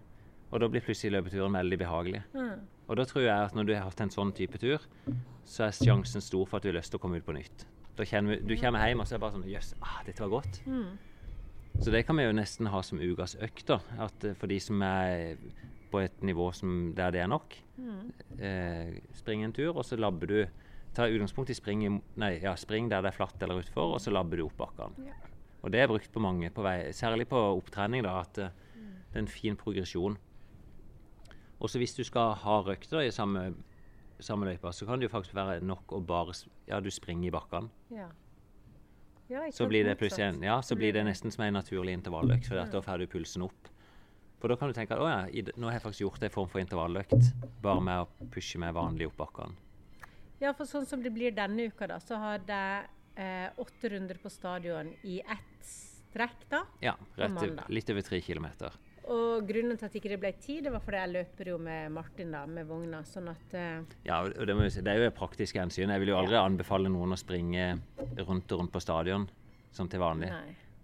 Og da blir plutselig løpeturen veldig behagelig. Mm. Og da tror jeg at når du har hatt en sånn type tur, så er sjansen stor for at du har lyst til å komme ut på nytt. Da kommer, du kommer hjem og så er det bare sånn Jøss, ah, dette var godt. Så det kan vi jo nesten ha som ukas økt. da, at eh, For de som er på et nivå som der det er nok, eh, spring en tur, og så labber du Ta utgangspunkt i spring, nei, ja, spring der det er flatt eller utfor, og så labber du opp bakkene. Og det er brukt på mange på vei, særlig på opptrening, da, at eh, det er en fin progresjon. Også hvis du skal ha røkter i samme, samme løypa, så kan det jo faktisk være nok å bare Ja, du springer i bakkene. Ja. Ja, Så blir det plutselig en, ja, så blir det nesten som en naturlig intervalløkt, for da får du pulsen opp. For da kan du tenke at å ja, i nå har jeg faktisk gjort en form for intervalløkt, bare med å pushe meg vanlig opp bakkene. Ja, for sånn som det blir denne uka, da, så har jeg eh, åtte runder på stadion i ett strekk, da. Ja, rett, litt over tre kilometer. Og grunnen til at ikke det ble tid, det var fordi jeg løper jo med Martin da, med vogna. Sånn at Uh... Ja, det, si, det er jo et praktisk hensyn. Jeg vil jo aldri anbefale noen å springe rundt og rundt på stadion som til vanlig.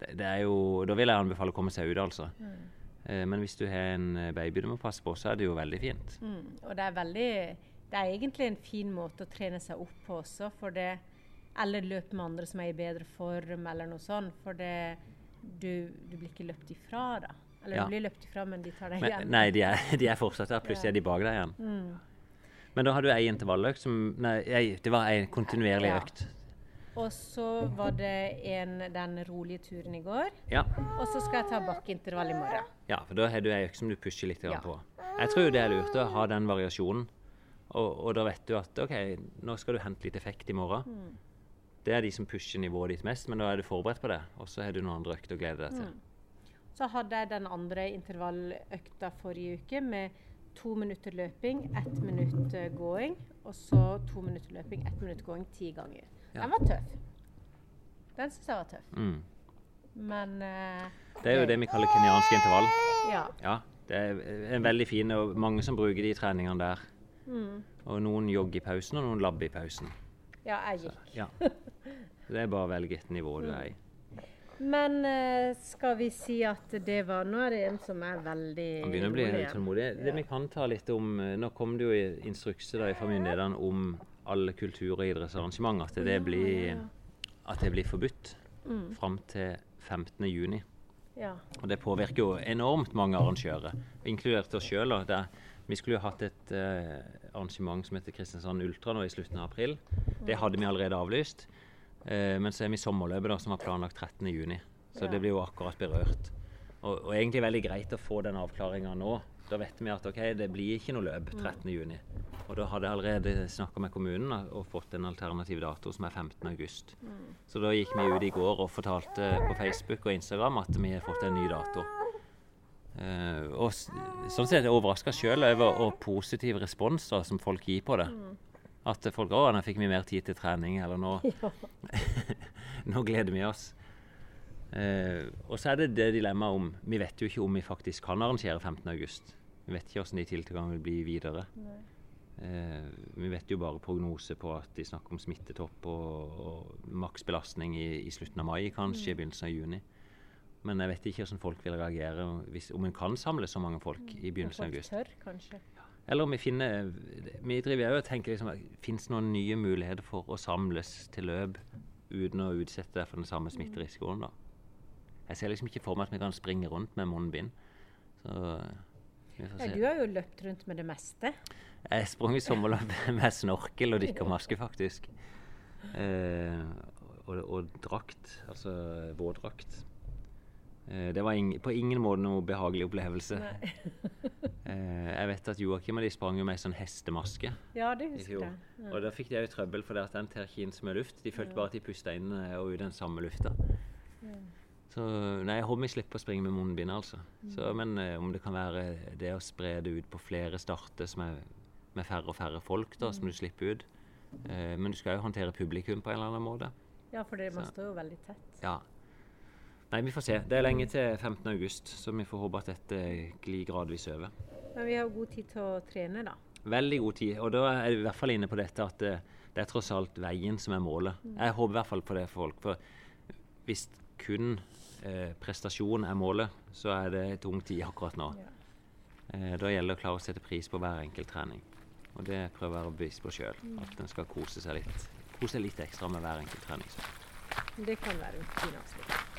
Det, det er jo, da vil jeg anbefale å komme seg ut, altså. Eh, Men hvis du har en eh, baby du må passe på, så er det jo veldig fint. mm, Og det er veldig Det er egentlig en fin måte å trene seg opp på også, for det Eller løpe med andre som er i bedre form, eller noe sånt. For det Du, du blir ikke løpt ifra, da. Eller Ja. du blir løpt ifra, men de tar deg Men, igjen. nei, de er, de er fortsatt der. Plutselig er de bak deg igjen. Mm. Men da har du ei intervalløkt som Nei, ei, det var ei kontinuerlig Ja. økt. Og så var det en, den rolige turen i går. Ja. Og så skal jeg ta bakkeintervall i morgen. ja, for da har du ei økt som du pusher litt Ja. på. Jeg tror det er lurt å ha den variasjonen. Og, og da vet du at OK, nå skal du hente litt effekt i morgen. Mm. Det er de som pusher nivået ditt mest, men da er du forberedt på det. Og så har du noen andre økter å glede deg Mm. Så hadde jeg den andre intervalløkta forrige uke med to minutter løping, ett minutt eh, gåing. Og så to minutter løping, ett minutt gåing ti ganger. Ja. Den var tøff. Den syns jeg var tøff. Mm. Men uh, Det er jo det vi kaller kenyansk intervall. ja. Ja, det er en veldig fin, og mange som bruker de treningene der. Mm. Og noen jogger i pausen, og noen labber i pausen. Ja, jeg gikk. Ja. Det er bare å velge et nivå du er i. Men eh, skal vi si at det var Nå er det en som er veldig Han begynner å bli utålmodig. Det vi kan ta litt om eh, Nå kom det jo i instrukser da, fra myndighetene om alle kultur- og idrettsarrangement at det blir, at det blir forbudt Mm. fram til 15. juni. Ja. Og det påvirker jo enormt mange arrangører, inkludert oss sjøl. Vi skulle jo hatt et uh, arrangement som heter Kristiansand Ultra nå i slutten av april. Det hadde vi allerede avlyst. Eh, men så er vi sommerløpet da, som var planlagt 13. juni. Så Ja. det blir jo akkurat berørt. Og, og egentlig veldig greit å få den avklaringa nå. Da vet vi at ok, det blir ikke noe løp 13. juni. Og da hadde jeg allerede snakka med kommunen og fått en alternativ dato som er 15. august. Så da gikk vi ut i går og fortalte på Facebook og Instagram at vi har fått en ny dato. Eh, og sånn sett er jeg overraska sjøl over og positiv respons da, som folk gir på det. At folk 'Å, nå fikk vi mer tid til trening', eller 'nå, nå gleder vi oss'. Eh, og så er det det dilemmaet om Vi vet jo ikke om vi faktisk kan arrangere 15.8. Vi vet ikke hvordan de tiltakene vil bli videre. Eh, vi vet jo bare prognose på at de snakker om smittetopp og, og maksbelastning i, i slutten av mai, kanskje i begynnelsen av juni. Men jeg vet ikke hvordan folk vil reagere hvis, om en kan samle så mange folk i begynnelsen av august. tør, kanskje. Eller om vi finner Vi driver jo og tenker liksom Fins det noen nye muligheter for å samles til løp uten å utsette for den samme smitterisikoen, da? Jeg ser liksom ikke for meg at vi kan springe rundt med munnbind. Så Ja, du har jo løpt rundt med det meste. Jeg sprang i sommerløp med snorkel og dykkermaske, faktisk. Eh, og, og drakt, altså våtdrakt. Eh, det var ing på ingen måte noe behagelig opplevelse. eh, jeg vet at Joakim og de sprang jo med ei sånn hestemaske Ja, det husker jeg. jeg. Og da fikk de jo trøbbel, for det at den tar ikke inn så mye luft. De følte bare at de pusta inn eh, og ut den samme lufta. Så nei, jeg håper vi slipper å springe med munnbind, altså. Så, Mm. men eh, om det kan være det å spre det ut på flere starter som er med færre og færre folk, da, Mm. som du slipper ut. Men du skal jo håndtere publikum på en eller annen måte. Ja, for det, man Så- står jo veldig tett. Ja. Nei, vi får se. Det er lenge til 15. august, så vi får håpe at dette glir gradvis over. Men vi har god tid til å trene, da. Veldig god tid. Og da er vi i hvert fall inne på dette at det, det er tross alt veien som er målet. Jeg håper i hvert fall på det for folk. For hvis kun eh, prestasjon er målet, så er det et tung tid akkurat nå. Ja. Eh, da gjelder det å klare å sette pris på hver enkelt trening. Og det prøver jeg å være bevisst på sjøl. At en skal kose seg litt. Kose seg litt ekstra med hver enkelt trening. Det kan være en fin avslutning.